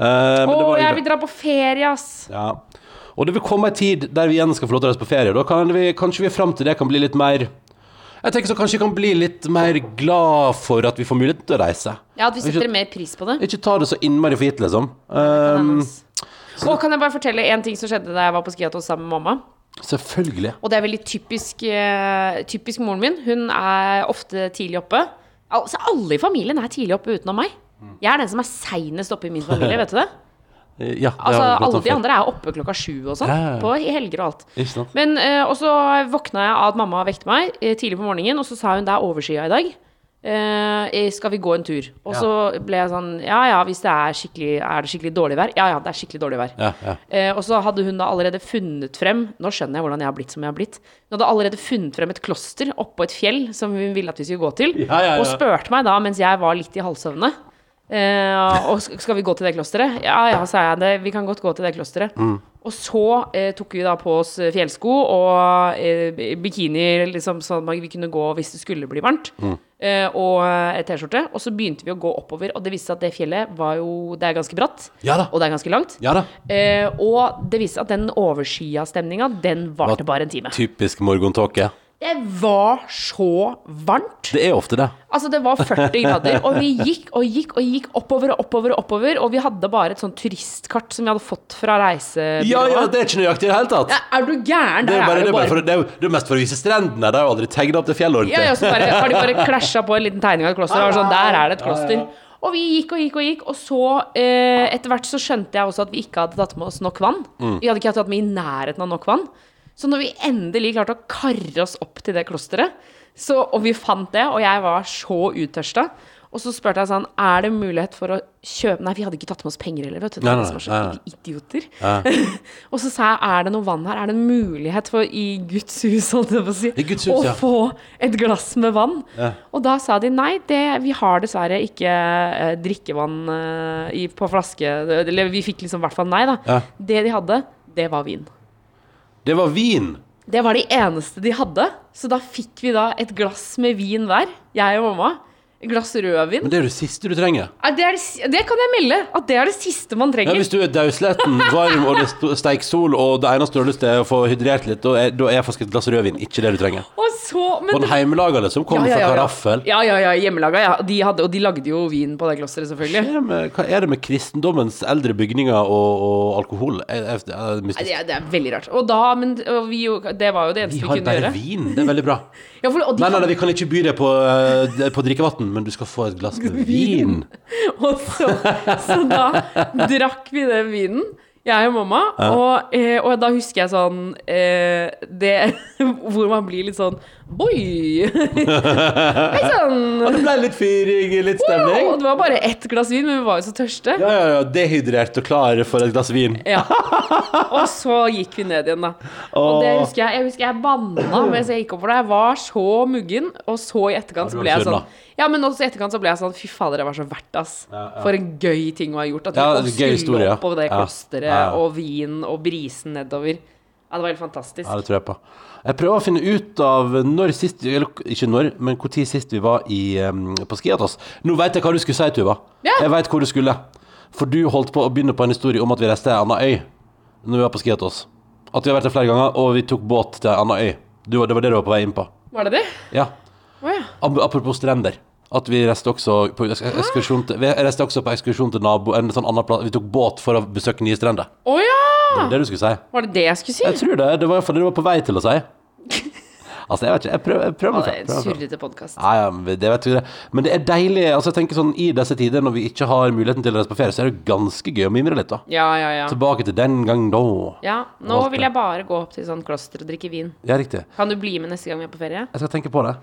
Uh, Å, jeg vil dra på ferie, ass! Ja. Og det vil komme en tid der vi igjen skal få lov til å reise på ferie. Da kan vi, kanskje vi fram til det kan bli litt mer Jeg tenker så kanskje vi kan bli litt mer glad for at vi får mulighet til å reise. Ja, at vi Ikke- setter mer pris på det. Ikke ta det så innmari for gitt, liksom. Um, Og kan jeg bare fortelle en ting som skjedde da jeg var på skiatos sammen med mamma? selvfølgelig. Og det er veldig typisk, eh, typisk moren min. Hun er ofte tidlig oppe. Altså, alle i familien er tidlig oppe utenom meg. Jeg er den som er seinest oppe i min familie, vet du det? Ja, Altså, alle de andre er oppe klokka sju og sånn. Ja, ja. På helger og alt. Men, uh, og så våkna jeg av at mamma vekte meg uh, tidlig på morgenen, og så sa hun det er overskya i dag. Uh, skal vi gå en tur? Og så ble jeg sånn Ja ja, hvis det er skikkelig Er det skikkelig dårlig vær? Ja ja, det er skikkelig dårlig vær. Ja, ja. Og så hadde hun da allerede funnet frem Nå skjønner jeg hvordan jeg har blitt som jeg har blitt. Hun hadde allerede funnet frem et kloster oppå et fjell som hun ville at vi skulle gå til. Og spurte meg da mens jeg var litt i halvsøvne. Eh, og skal vi gå til det klosteret? Ja ja, sa jeg. Det, vi kan godt gå til det klosteret. Mm. Og så eh, tok vi da på oss eh, fjellsko og eh, bikini, liksom, sånn at vi kunne gå hvis det skulle bli varmt. Mm. Eh, og eh, T-skjorte. Og så begynte vi å gå oppover, og det viste seg at det fjellet var jo Det er ganske bratt, Ja og det er ganske langt. Ja da. Eh, og det viste seg at den overskya-stemninga, den varte bare en time. Typisk morgentåke. Det var så varmt. Det er ofte det. Altså, det var 40 grader, og vi gikk og gikk og gikk oppover og oppover og oppover, og vi hadde bare et sånn turistkart som vi hadde fått fra reisebyrået. Ja, ja, det er ikke nøyaktig i det hele tatt. Ja, er du gæren? Det er, bare, det, er bare for, det, er det er mest for å vise strendene. De har jo aldri tegna opp det fjellet ordentlig. Ja, ja, så bare, har de bare klæsja på en liten tegning av et kloster. Og sånn, der er det et kloster. Og vi gikk og gikk og gikk, og så eh, etter hvert så skjønte jeg også at vi ikke hadde tatt med oss nok vann. Vi hadde ikke tatt med i nærheten av nok vann. Så når vi endelig klarte å karre oss opp til det klosteret, så, og vi fant det, og jeg var så uttørsta, og så spurte jeg sånn Er det mulighet for å kjøpe Nei, vi hadde ikke tatt med oss penger heller, vet du. Nei, nei, nei, nei. idioter. (laughs) og så sa jeg er det noe vann her? Er det en mulighet for i Guds hus, holdt jeg på å si, hus, å ja. få et glass med vann? Og da sa de nei, det, vi har dessverre ikke eh, drikkevann eh, i, på flaske Eller vi fikk liksom i hvert fall nei, da. Ja. Det de hadde, det var vin. Det var vin. Det var de eneste de hadde. Så da fikk vi da et glass med vin hver, jeg og mamma. Glass rødvin. Men det er det siste du trenger. Ja, Det, det, det kan jeg melde, at det er det siste man trenger. Ja, hvis du er dausletten, varm og det steik sol, og det eneste du har lyst til å få hydrert litt, da er, er faktisk et glass rødvin ikke det du trenger. Og så, men Og den det- heimelaga som kommer Ja, fra karaffel. Ja, ja, ja, hjemmelaga. Ja. De hadde, og de lagde jo vin på det klosteret, selvfølgelig. det med, hva er det med kristendommens eldre bygninger og, og alkohol? Er, er det Nei? Det er, veldig rart. Og da, men og vi, det var jo det Vi eneste vi, har bare vin. Det er veldig bra. (laughs) For, de Nei, nei, nei, vi kan ikke by det på, eh, på drikkevann, men du skal få et glass med vin. (laughs) og så, så da drakk vi den vinen, jeg og mamma. Og, eh, og da husker jeg sånn eh, det, (laughs) Hvor man blir litt sånn Oi! (laughs) Hei sann! Og det ble litt fyring, litt stemning. Og det var bare ett glass vin, men vi var jo så tørste. Ja, ja, ja. Dehydrert og klare for et glass vin. Ja. (laughs) Og så gikk vi ned igjen, da. Og det husker jeg, jeg husker jeg banna mens jeg gikk opp for det. Jeg var så muggen, og så i etterkant så ble jeg sånn Ja, men også i etterkant så ble jeg sånn Fy fader, det var så verdt, ass. For en gøy ting å ha gjort. At vi Ja, skulle opp på det klosteret, og vin og brisen nedover. Ja, det var helt fantastisk. Ja, det tror jeg på. Jeg prøver å finne ut av når sist Eller ikke når, men når sist vi var i, um, på Skiatos. Nå vet jeg hva du skulle si, Tuva. Ja. Jeg vet hvor du skulle. For du holdt på å begynne på en historie om at vi reiste til ei anna øy når vi var på Skiatos. At vi har vært der flere ganger, og vi tok båt til ei anna øy. Du, det var det du var på vei inn på. Var det det? Ja. Oh, ja. Apropos strender. At vi reiste også på ekskursjon til, vi reiste også på ekskursjon til nabo En sånn annen plass Vi tok båt for å besøke nye strender. Å ja! Det er det du skulle si. Var det det jeg skulle si? Jeg tror det. Det var iallfall det du var på vei til å si. (laughs) Altså, jeg vet ikke. Jeg prøver, jeg prøver meg det er en surrete podkast. Ja, ja, det vet du det. Men det er deilig. Altså, jeg tenker sånn I disse tider når vi ikke har muligheten til å reise på ferie, så er det ganske gøy å mimre litt, da. Ja, ja, ja. Tilbake til den gang da. ja. Nå vil jeg bare gå opp til sånn kloster og drikke vin. Ja, riktig. Kan du bli med neste gang vi er på ferie? Jeg skal tenke på det.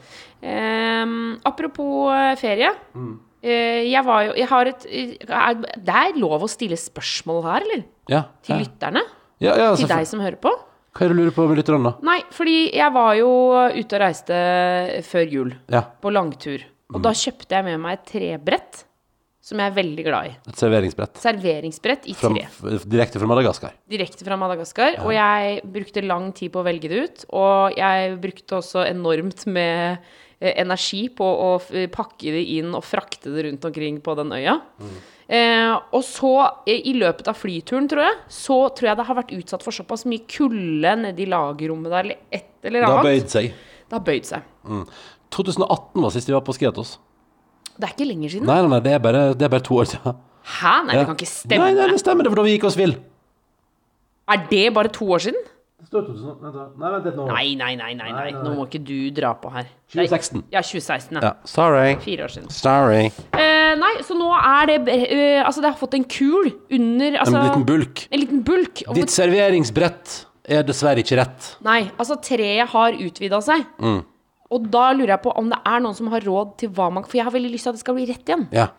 Um, apropos eh, ferie. Mm. Eh, jeg var jo Jeg har et Det er lov å stille spørsmål her, eller? Ja. Til ja. lytterne? Ja, ja, Til deg som hører på? Hva er det du lurer på med lytterne, da? Nei, fordi jeg var jo ute og reiste før jul. Ja. På langtur. Og Mm. da kjøpte jeg med meg et trebrett, som jeg er veldig glad i. Et serveringsbrett. Serveringsbrett i Fra, tre. direkte fra Madagaskar. Direkte fra Madagaskar. Og jeg brukte lang tid på å velge det ut. Og jeg brukte også enormt med eh, energi på å pakke det inn og frakte det rundt omkring på den øya. Eh, og så, i løpet av flyturen, tror jeg, så tror jeg det har vært utsatt for såpass mye kulde nede i lagerrommet der, eller et eller Det har bøyd seg. Det har bøyd seg. 2018 var sist vi var på Skiatos. Det er ikke lenger siden. Nei, nei, nei, det er bare, det er bare to år siden. Hæ? Nei, det kan ikke stemme. Nei, nei, det stemmer, det var da vi gikk oss vill. Er det bare to år siden? Det står 2000, vent da. Nei, vent litt nå. Nei, nei, nei, nei, nei. Nå må ikke du dra på her. 2016. Ja, 2016, ja. Ja, sorry. Fire år siden. Sorry. Eh, nei, så nå er det eh, Altså, det har fått en kul under En altså, liten bulk. En liten bulk. Og Ditt serveringsbrett er dessverre ikke rett. Nei, altså, treet har utvida seg. Mm. Og da lurer jeg på om det er noen som har råd til hva man For jeg har veldig lyst til at det skal bli rett igjen. Ja.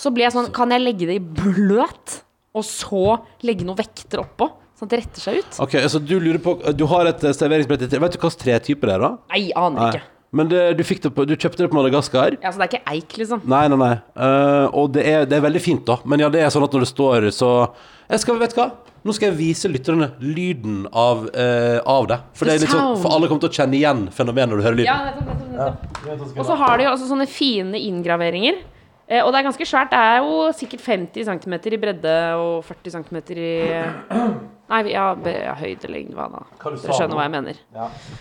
Så blir jeg sånn Kan jeg legge det i bløt, og så legge noen vekter oppå? Sånn at det retter seg ut? Ok, så du lurer på Du har et eh, serveringsbrett i tre. Vet du hvilken tretype det er, da? Nei, aner ikke. Men det, du, fikk det på, du kjøpte det på Madagaskar? Ja, så det er ikke eik, liksom. Nei, nei, nei. Eh, og det er, det er veldig fint, da. Men ja, det er sånn at når det står så Jeg skal, vet du hva? Nå skal jeg vise lytterne lyden av, eh, av det. For, det er litt sånn, for alle kommer til å kjenne igjen fenomenet når du hører lyden. Ja, nettopp, nettopp, nettopp. Og så har de jo også sånne fine inngraveringer. Eh, og det er ganske svært. Det er jo sikkert 50 cm i bredde og 40 cm i (clears throat) Nei, ja, ja høyde, lengde, hva da? Hva du Dere skjønner hva jeg mener.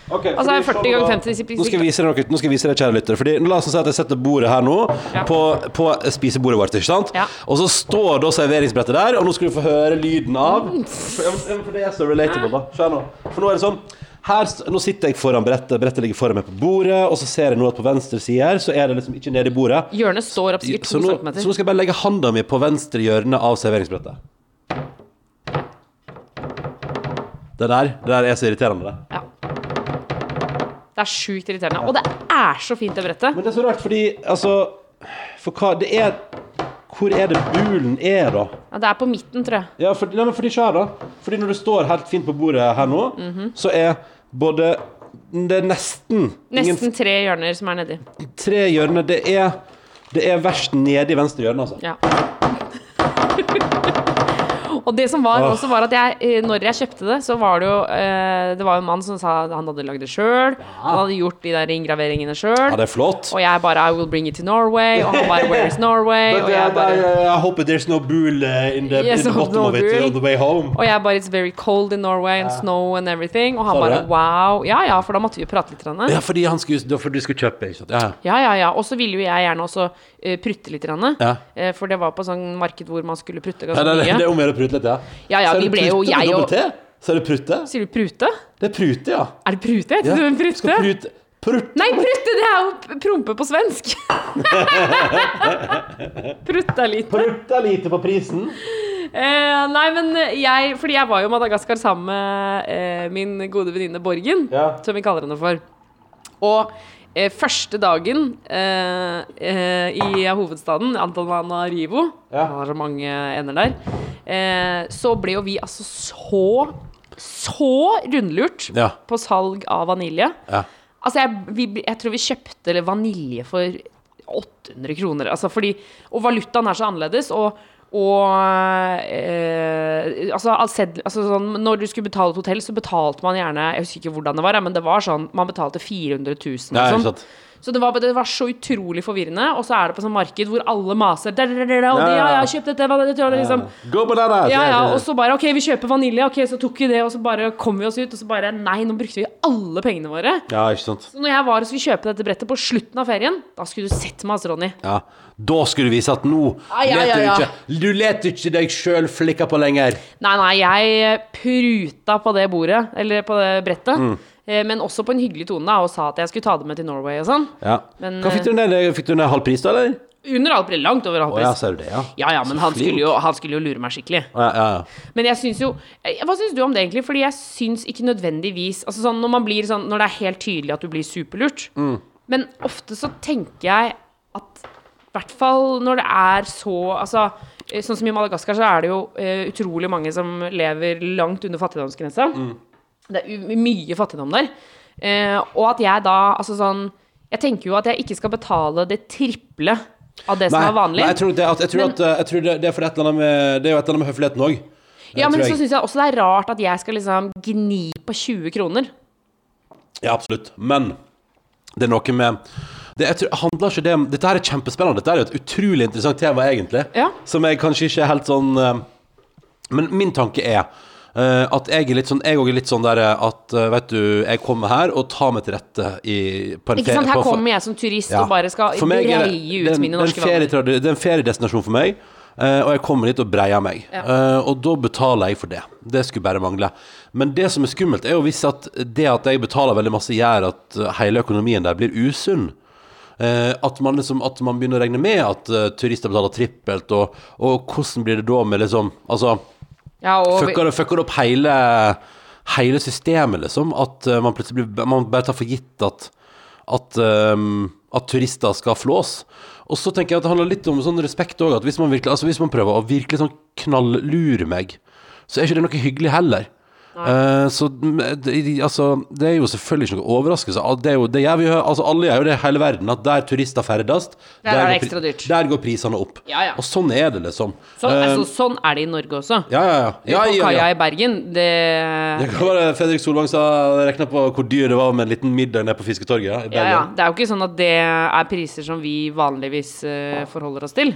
Ok, Altså, 40 ganger 50 disiplin- Nå skal jeg vise dere, noe. Nå skal jeg vise dere kjære lyttere. Fordi La oss si at jeg setter bordet her nå, Ja. på, på spisebordet vårt. ikke sant? Ja. Og så står da serveringsbrettet der, og nå skal du få høre lyden av For, for det er så relatable, da. Skjønner nå. For nå er det sånn her, nå sitter jeg foran brettet, brettet ligger foran meg på bordet, og så ser jeg nå at på venstre side her, så er det liksom ikke nede i bordet. Hjørnet står opp sikkert Så to nå, centimeter. så nå skal jeg bare legge handa mi på venstre hjørne av serveringsbrettet. Det der, det der er så irriterende, det. Ja. Det er sjukt irriterende. Og det er så fint, det brettet. Men det er så rart, fordi altså For hva Det er Hvor er det bulen er, da? Ja, det er på midten, tror jeg. Ja, for, nei, men fordi her, da. Fordi når det står helt fint på bordet her nå, Mhm. så er både Det er nesten ingen Nesten tre hjørner som er nedi. tre hjørner. Det er Det er verst nede i venstre hjørne, altså. Ja. (laughs) Og det som var også var at jeg, eh, når jeg kjøpte det, så var det jo eh, Det var en mann som sa han hadde lagd det sjøl. Han hadde gjort de der inngraveringene sjøl. Ja, det flott. Og jeg bare I will bring it to Norway. Og han bare Where is Norway? But, Og jeg bare I, hope there's no bull uh, in the, Yes, in the no bottom of it bull. on the way home. og jeg bare It's very cold in Norway and snow and everything. Og han bare? Wow. Ja ja, for da måtte vi jo prate litt. Ja, fordi han skulle, for du skulle kjøpe, ikke sant? Ja. Ja, ja, ja. Og så ville jo jeg gjerne også eh, prutte litt. Ja. Eh, for det var på sånn marked hvor man skulle prutte Ja, det, det, det mye. er om å å prute ja. Ja, ja, vi ble jo jeg og? Så er det prute? Sier du prute? Det er prute, ja. Er det prute? Heter ja. det prute? Skal prute? Prut. Nei, prutte, det er jo prompe på svensk. (laughs) Prutta lite. Prutta lite på prisen. Eh, nei, men jeg Fordi jeg var jo i Madagaskar sammen med eh, min gode venninne Borgen, Ja. som vi kaller henne for. Og første dagen eh, eh, i hovedstaden, Antananarivo Ja. Det var så mange ender der. Eh, så ble jo vi altså så så rundlurt Ja. på salg av vanilje. Ja. Altså, jeg, vi, jeg tror vi kjøpte vanilje for 800 kroner. Altså, fordi, og valutaen er så annerledes. Og, og eh, altså, altså, sånn, Når du skulle betale et hotell, så betalte man gjerne Jeg husker ikke hvordan det var, men det var sånn man betalte 400 000. Nei, sånn. Så det var, det var så utrolig forvirrende. Og så er det på sånn marked hvor alle maser og de, ja, ja, kjøp dette, dette, liksom Go bananas! ja, ja, og så bare OK, vi kjøper vanilje. Ok, så tok vi det, og så bare kom vi oss ut, og så bare Nei, nå brukte vi alle pengene våre. Ja, ikke sant. Så når jeg var og skulle kjøpe dette brettet på slutten av ferien, da skulle du sett meg, altså, Ronny. Ja. Da skulle du vise at nå Ja, ja, leter ja, ja. du ikke Du leter ikke deg sjøl flikka på lenger. Nei, nei, jeg pruta på det bordet, eller på det brettet. Mm. eh, Men også på en hyggelig tone, da, og sa at jeg skulle ta det med til Norway og sånn. Ja. Men, Hva fikk du ned? Fikk du ned halv pris, da, eller? Under halv pris. Langt over halv Å ja, ser du det, ja. Ja, ja, men han skulle, jo, han skulle jo lure meg skikkelig. Å, ja, ja, ja. Men jeg syns jo eh, Hva syns du om det, egentlig? Fordi jeg syns ikke nødvendigvis Altså sånn når man blir sånn Når det er helt tydelig at du blir superlurt. Mm. Men ofte så tenker jeg at i hvert fall når det er så Altså eh, sånn som i Madagaskar, så er det jo uh, utrolig mange som lever langt under fattigdomsgrensa. Mm. Det er mye fattigdom der. Uh, og at jeg da Altså sånn Jeg tenker jo at jeg ikke skal betale det triple av det som er vanlig. Nei, jeg tror, det, at, jeg tror, Men- at, jeg tror det, det er et med Det er jo et eller annet med høfligheten òg. Ja, men så syns jeg også det er rart at jeg skal liksom gni på 20 kroner. Ja, absolutt. Men det er noe med det, tror, handler ikke det om Dette her er kjempespennende. Dette er jo et utrolig interessant tema, egentlig. Ja. Som jeg kanskje ikke er helt sånn eh, Men min tanke er uh, at jeg er litt sånn Jeg òg er litt sånn der at uh, Vet du, jeg kommer her og tar meg til rette i, på en Ikke sant, Her kommer jeg som turist Ja. og bare skal breie ut mine norske vaner. Det er en feriedestinasjon for meg. Uh, og jeg kommer dit og breier meg. Ja. Uh, og da betaler jeg for det. Det skulle bare mangle. Men det som er skummelt, er jo hvis at det at jeg betaler veldig masse, gjør at hele økonomien der blir usunn. Eh, at, man liksom, at man begynner å regne med at eh, turister betaler trippelt, og, og hvordan blir det da med liksom Altså, Ja, fucker det, fucker opp hele, hele systemet, liksom? At eh, man plutselig blir Man bare tar for gitt at at, um, at turister skal flås. Og så tenker jeg at det handler litt om sånn respekt òg, at hvis man, virkelig, altså hvis man prøver å virkelig sånn knallure meg, så er ikke det noe hyggelig heller. Eh, så det, altså, det er jo selvfølgelig ikke noe overraskelse. Det, er jo, det gjør vi altså alle gjør jo det i hele verden, at der turister ferdes, Der er det går. Der går prisene opp. Ja, ja. Og sånn er det, liksom. sånn, uh, altså, sånn er det i Norge også. ja, ja, ja. på kaia i Bergen, det Det kan være Fredrik Solvang sa rekna på hvor dyr det var med en liten middag nede på Fisketorget. Ja, i ja, ja. Det er jo ikke sånn at det er priser som vi vanligvis uh, forholder oss til.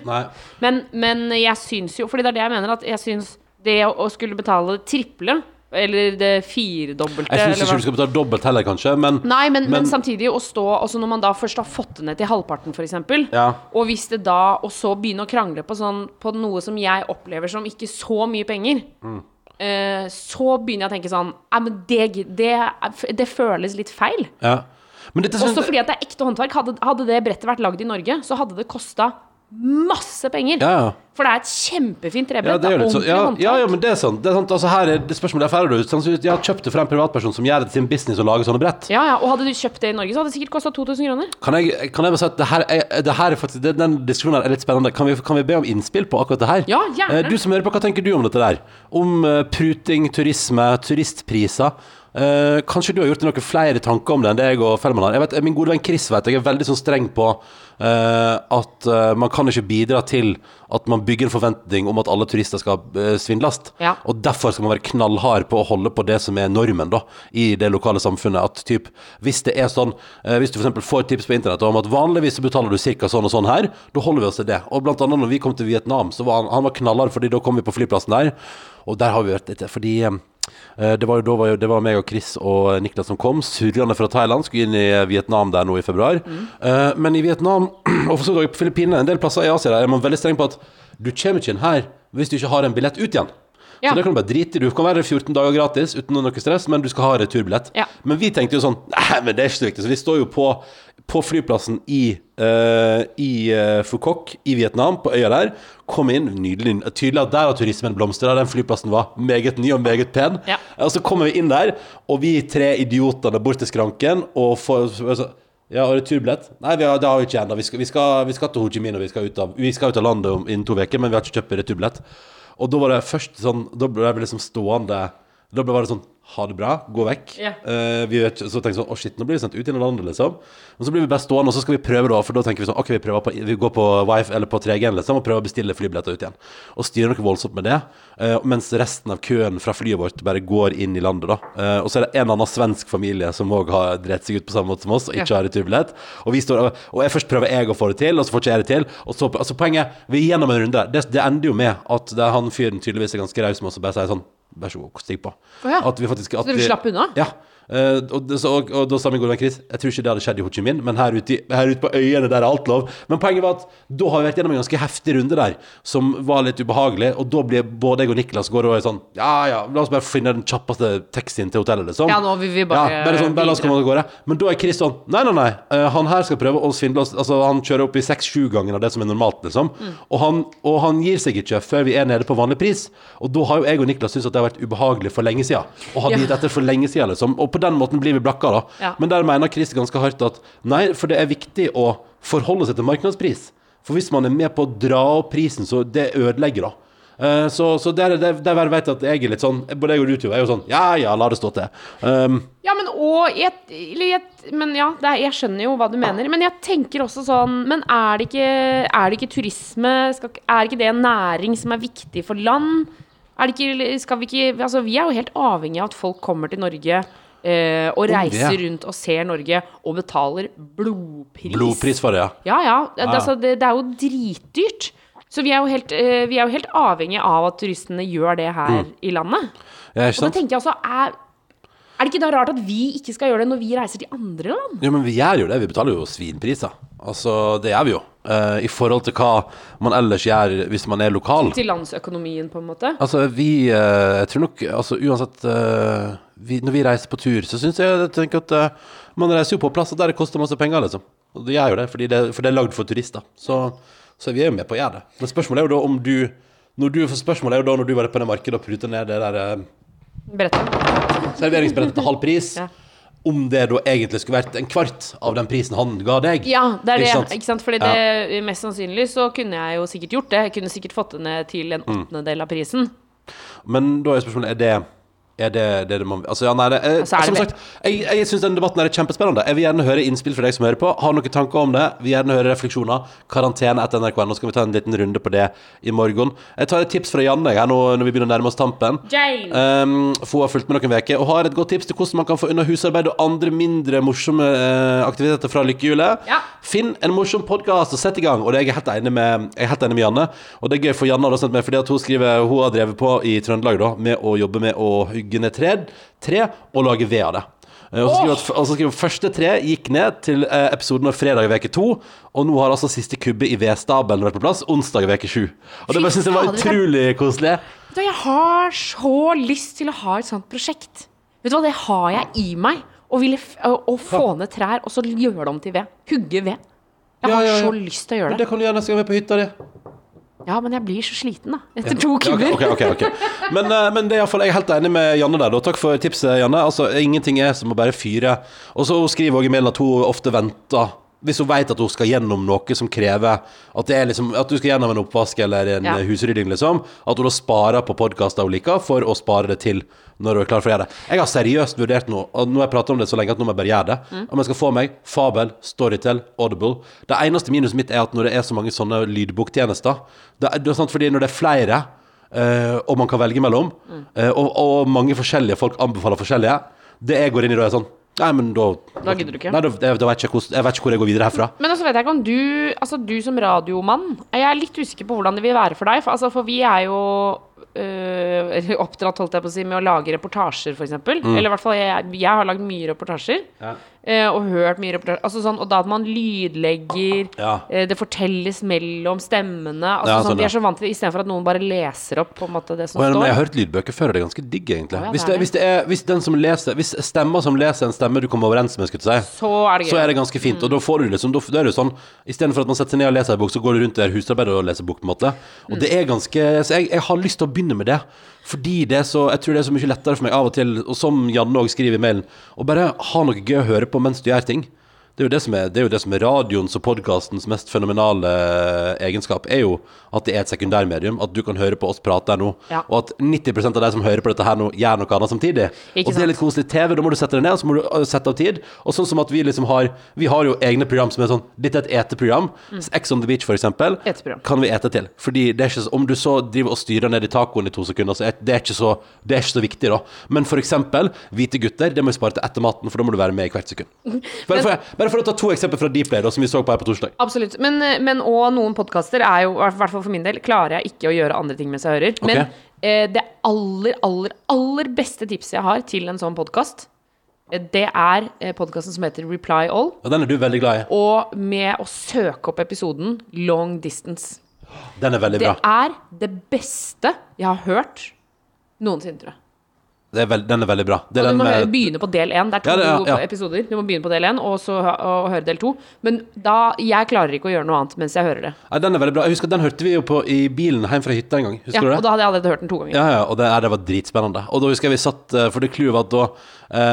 Men, men jeg syns jo Fordi det er det jeg mener, at jeg syns det å skulle betale det triple, eller det firedobbelte Jeg syns ikke du skal betale dobbelt heller, kanskje, men Nei, men, men, Men- samtidig å stå altså Når man da først har fått det ned til halvparten, f.eks., Ja. og hvis det da Og så begynne å krangle på, sånn, på noe som jeg opplever som ikke så mye penger, Mm. eh, så begynner jeg å tenke sånn men det, det, det føles litt feil. ja. Også fordi at det er ekte håndverk. Hadde, hadde det brettet vært lagd i Norge, så hadde det kosta masse penger. Ja, ja. For det er et kjempefint trebrett. Ja, det så sånn. Ja, ja, ja, men det er sant. Det er sant. Altså, her er det spørsmålet er du Sannsynligvis- Jeg har kjøpt det fra en privatperson som gjør det til sin business å lage sånne brett. ja, ja, Og hadde du kjøpt det i Norge, så hadde det sikkert kosta 2000 kroner. Kan jeg, kan jeg bare si at det her er, det her er faktisk det, Den diskusjonen her er litt spennende. Kan vi, kan vi be om innspill på akkurat det her? Ja, gjerne. Eh, Du som hører på, hva tenker du om dette der? Om eh, pruting, turisme, turistpriser? Eh, kanskje du har gjort deg noen flere tanker om det enn det jeg og Fellman har? Jeg vet, min gode venn Chris vet jeg er veldig sånn streng på uh, at uh, man kan ikke bidra til at man bygger en forventning om at alle turister skal uh, svindles. Ja. Og derfor skal man være knallhard på å holde på det som er normen da, i det lokale samfunnet. At typ, hvis det er sånn, hvis du for eksempel får tips på internett om at vanligvis så betaler du cirka sånn og sånn her, da holder vi oss til det. Og blant annet når vi kom til Vietnam, så var han, han var knallhard, fordi da kom vi på flyplassen der, og der har vi vært litt, fordi det var jo da var jo, det var meg og Chris og Niklas som kom, surrende fra Thailand, skulle inn i Vietnam der nå i februar. Eh, men i Vietnam, (clears throat) og for så vidt på Filippinene, en del plasser i Asia der, er man veldig streng på at du kommer ikke inn her hvis du ikke har en billett ut igjen. Ja. Så det kan du bare drite i. Du kan være 14 dager gratis uten noe stress, men du skal ha returbillett. Ja. Men vi tenkte jo sånn (laughs) Nei, men det er ikke så viktig. Så vi står jo på, på flyplassen i, uh, i uh, Fukok i Vietnam, på øya der. Kom inn, nydelig. Tydelig at der har turismen blomstra. Den flyplassen var meget ny og meget pen. Ja. Og så kommer vi inn der, og vi tre idiotene bort til skranken og får altså, ja, og returbillett? Nei, vi har, det har vi ikke ennå. Vi, vi, vi skal til Ho Chi Minh og vi skal ut av, vi skal ut av landet om, innen to uker, men vi har ikke kjøpt returbillett. Og da var det først sånn Da ble jeg liksom stående Da ble det sånn Ha det bra, gå vekk. Yeah. Uh, vi vet, så tenker vi sånn Å, shit, nå blir vi sendt ut i landet, liksom. Og så blir vi bare stående, og så skal vi prøve, da. For da tenker vi sånn Ok, vi, på, vi går på Wife eller på 3G-en, liksom, og prøver å bestille flybilletter ut igjen. Og styrer noe voldsomt med det. Uh, mens resten av køen fra flyet vårt bare går inn i landet, da. Uh, og så er det en annen svensk familie som òg har drept seg ut på samme måte som oss, og ikke yeah. har returbillett. Og vi står og, og jeg først prøver jeg å få det til, og så får ikke jeg det til. Og så, altså poenget Vi er gjennom en runde. Det, det ender jo med at det er han fyren tydeligvis er ganske raus med oss og bare sier sånn Vær så god, stig på. Oh, ja. At vi faktisk at Så dere slapp unna? Ja. Eh, og, det- så, og, og da sa min gode venn Chris Jeg tror ikke det hadde skjedd i Ho Chi Minh, men her ute, her ute på øyene der er alt lov. Men poenget var at da har vi vært gjennom en ganske heftig runde der, som var litt ubehagelig. Og da blir både jeg og Niklas går og er sånn Ja ja, la oss bare finne den kjappeste taxien til hotellet, liksom. Ja, nå vil vi bare ja, bare sånn, bare la oss komme oss av gårde. Men da er Chris sånn Nei, nei, nei. Uh, han her skal prøve å svindle oss. Altså, han kjører opp i seks-sju ganger av det som er normalt, liksom. Mm. Og, han, og han gir seg ikke før vi er nede på vanlig pris. Og da har jo jeg og Niklas syntes at det har vært ubehagelig for lenge siden. Og hadde Ja. gitt etter for lenge siden, liksom. Og på den måten blir vi blakka, da. Ja. Men der mener Chris ganske hardt at nei, for det er viktig å forholde seg til markedspris. For hvis man er med på å dra opp prisen, så det ødelegger, da. Eh, så, så der, der, der vet jeg at jeg er litt sånn Både jeg og du er jo sånn Ja ja, la det stå til. Um, Ja, men og jeg, jeg, Men ja, det er, jeg skjønner jo hva du mener. Men jeg tenker også sånn Men er det ikke, er det ikke turisme skal, Er ikke det en næring som er viktig for land? Er det ikke Skal vi ikke Altså, vi er jo helt avhengig av at folk kommer til Norge. Eh, og reiser rundt og ser Norge og betaler blodpris. blodpris for det, ja. Ja, ja. Det, Ja. altså, det, det er jo dritdyrt. Så vi er jo helt, eh, vi er jo helt avhengig av at turistene gjør det her i landet. ja ikke Og da sant? tenker jeg altså er, er det ikke da rart at vi ikke skal gjøre det når vi reiser til andre land? Jo, men vi gjør jo det. Vi betaler jo svinpriser. Altså, det gjør vi jo. Eh, I forhold til hva man ellers gjør hvis man er lokal. Til landsøkonomien, på en måte? Altså, vi uh, Jeg tror nok Altså, uansett uh, vi, Når vi reiser på tur, så syns jeg, jeg tenker at man reiser jo på plasser der det koster masse penger, liksom. Og det gjør jo det, fordi det, for det er lagd for turister. Så, så vi er jo med på å gjøre det. Men spørsmålet er jo da om du når du, for Spørsmålet er jo da når du var på det markedet og pruta ned det der Brettet. serveringsbrettet til halv pris, Ja. Om det da egentlig skulle vært en kvart av den prisen han ga deg. Ja, det er det. Ikke Ikke sant? sant? Fordi det, mest sannsynlig så kunne jeg jo sikkert gjort det. Jeg kunne sikkert fått det ned til en Mm. åttendedel av prisen. Men da er spørsmålet Er det er det det man Altså, ja, nei, det, eh, Altså, er Som sagt, jeg, jeg syns denne debatten er kjempespennende. Jeg vil gjerne høre innspill fra deg som hører på. Har noen tanker om det? Vil gjerne høre refleksjoner. Karantene etter NRK. Nå skal vi ta en liten runde på det i morgen. Jeg tar et tips fra Janne her nå når vi begynner å nærme oss tampen. Um, for hun har fulgt med noen uker og har et godt tips til hvordan man kan få unna husarbeid og andre mindre morsomme uh, aktiviteter fra lykkehjulet. Ja. Finn en morsom podkast og sett i gang. Og det er jeg helt enig med, jeg er helt enig med Janne. Og det er gøy for Janne for fordi at hun skriver Hun har drevet på i Trøndelag da med å jobbe med å hugge ned tre, tre og lage ved av det. Eh, Og så skriver, at, og så skriver første tre gikk ned til eh, episoden av fredag i veke to, og nå har altså siste kubbe i vedstabelen vært på plass onsdag i veke sju. Og det bare synes jeg var det utrolig koselig. Vet du hva, Jeg har så lyst til å ha et sånt prosjekt. Vet du hva, det har jeg i meg. Å ville å, få ned trær og så gjøre dem til ved. Hugge ved. Jeg har ja, ja. så lyst til å gjøre Men det. det kan du gjøre neste gang vi er på hytta di. Ja, men jeg blir så sliten, da. Etter to Ja, kubber. ok, ok, ok, ok. Men, eh, men det er iallfall, jeg er helt enig med Janne der. Da. takk for tipset, Janne. Altså, Ingenting er som å bare fyre. Og så skriver hun i mailen at hun ofte venter hvis hun vet at hun skal gjennom noe som krever at, det liksom, at du skal gjennom en oppvask eller en Ja. eh, husrydding, liksom, at hun da sparer på podkaster hun liker, for å spare det til når hun er klar for å gjøre det. Jeg har seriøst vurdert nå, og nå har jeg pratet om det så lenge at nå må jeg bare gjøre det, Mm. om jeg skal få meg Fabel, Storytel, Audible. Det eneste minuset mitt er at når det er så mange sånne lydboktjenester, det det er sant, fordi når det er flere, eh, og man kan velge mellom, Mm. eh, og, og mange forskjellige folk anbefaler forskjellige, det jeg går inn i da er sånn, nei, men da... Da gidder du ikke. Nei, da, da, vet jeg, hvordan, jeg vet ikke hvor jeg går videre herfra. Men også vet jeg ikke om du Altså du som radiomann Jeg er litt usikker på hvordan det vil være for deg. For, altså, for vi er jo øh, oppdratt holdt jeg på å si, med å lage reportasjer, f.eks. eksempel Eller i hvert fall jeg, jeg har lagd mye reportasjer. Mm. Ja. Øh, og hørt mye reportasjer. Altså sånn, og da at man lydlegger Ja. øh, Det fortelles mellom stemmene. Altså, Ja, sånn, sånn, vi er så vant til det istedenfor at noen bare leser opp på en måte det som Og jeg, Men jeg har hørt lydbøker før, og det er ganske digg, egentlig. Ja, hvis, det hvis, det er, hvis den som leser Hvis stemmer som leser en stemme du kommer overens med, skulle jeg si, Så er det så er det ganske fint. Og da får du liksom Da, da er det sånn Istedenfor at man setter seg ned og leser en bok, så går du rundt der husarbeidet og leser bok, på en måte. Og det er ganske Så jeg, jeg har lyst til å begynne med det. Fordi det er så Jeg tror det er så mye lettere for meg av og til, og som Janne òg skriver i mailen, å bare ha noe gøy å høre på mens du gjør ting. Det er, jo det, som er, det er det som er radioens og podkastens mest fenomenale eh, egenskap, er jo at det er et sekundærmedium. At du kan høre på oss prate her nå, Ja. og at 90% av de som hører på dette her nå, gjør noe annet samtidig. Ikke og det er litt koselig TV. Da må du sette deg ned, og så må du øh, sette av tid. Og sånn som at vi liksom har Vi har jo egne program som er sånn Dette er et eteprogram. Ex on the beach, for eksempel, Eteprogram. kan vi ete til. Fordi det er ikke så, Om du så driver og styrer ned i tacoen i to sekunder, så er det er ikke så, det er ikke så viktig, da. Men for eksempel hvite gutter, det må vi spare til etter maten, for da må du være med i hvert sekund. Bare (laughs) for, bare for å ta to eksempler fra Dplay, som vi så på her på torsdag. Absolutt. Men, men og noen podkaster er jo, i hvert fall for min del, klarer jeg ikke å gjøre andre ting mens jeg hører. Men eh, det aller, aller, aller beste tipset jeg har til en sånn podkast, det er eh, podkasten som heter Reply All. Og den er du veldig glad i. Og med å søke opp episoden Long Distance. Den er veldig Det bra. er det beste jeg har hørt noensinne, tror jeg. Det er veld, den er veldig bra. Det er du den må med, begynne på del én. Det er to Ja, det ja. episoder. Du må begynne på del én, og så og høre del to. Men da Jeg klarer ikke å gjøre noe annet mens jeg hører det. Ja, den er veldig bra. Jeg husker Den hørte vi jo på i bilen hjem fra hytta en gang. Husker Ja, du det? og da hadde jeg allerede hørt den to ganger. Ja, ja, og det, det var dritspennende. Og da husker jeg vi satt eh, For det clouet var at da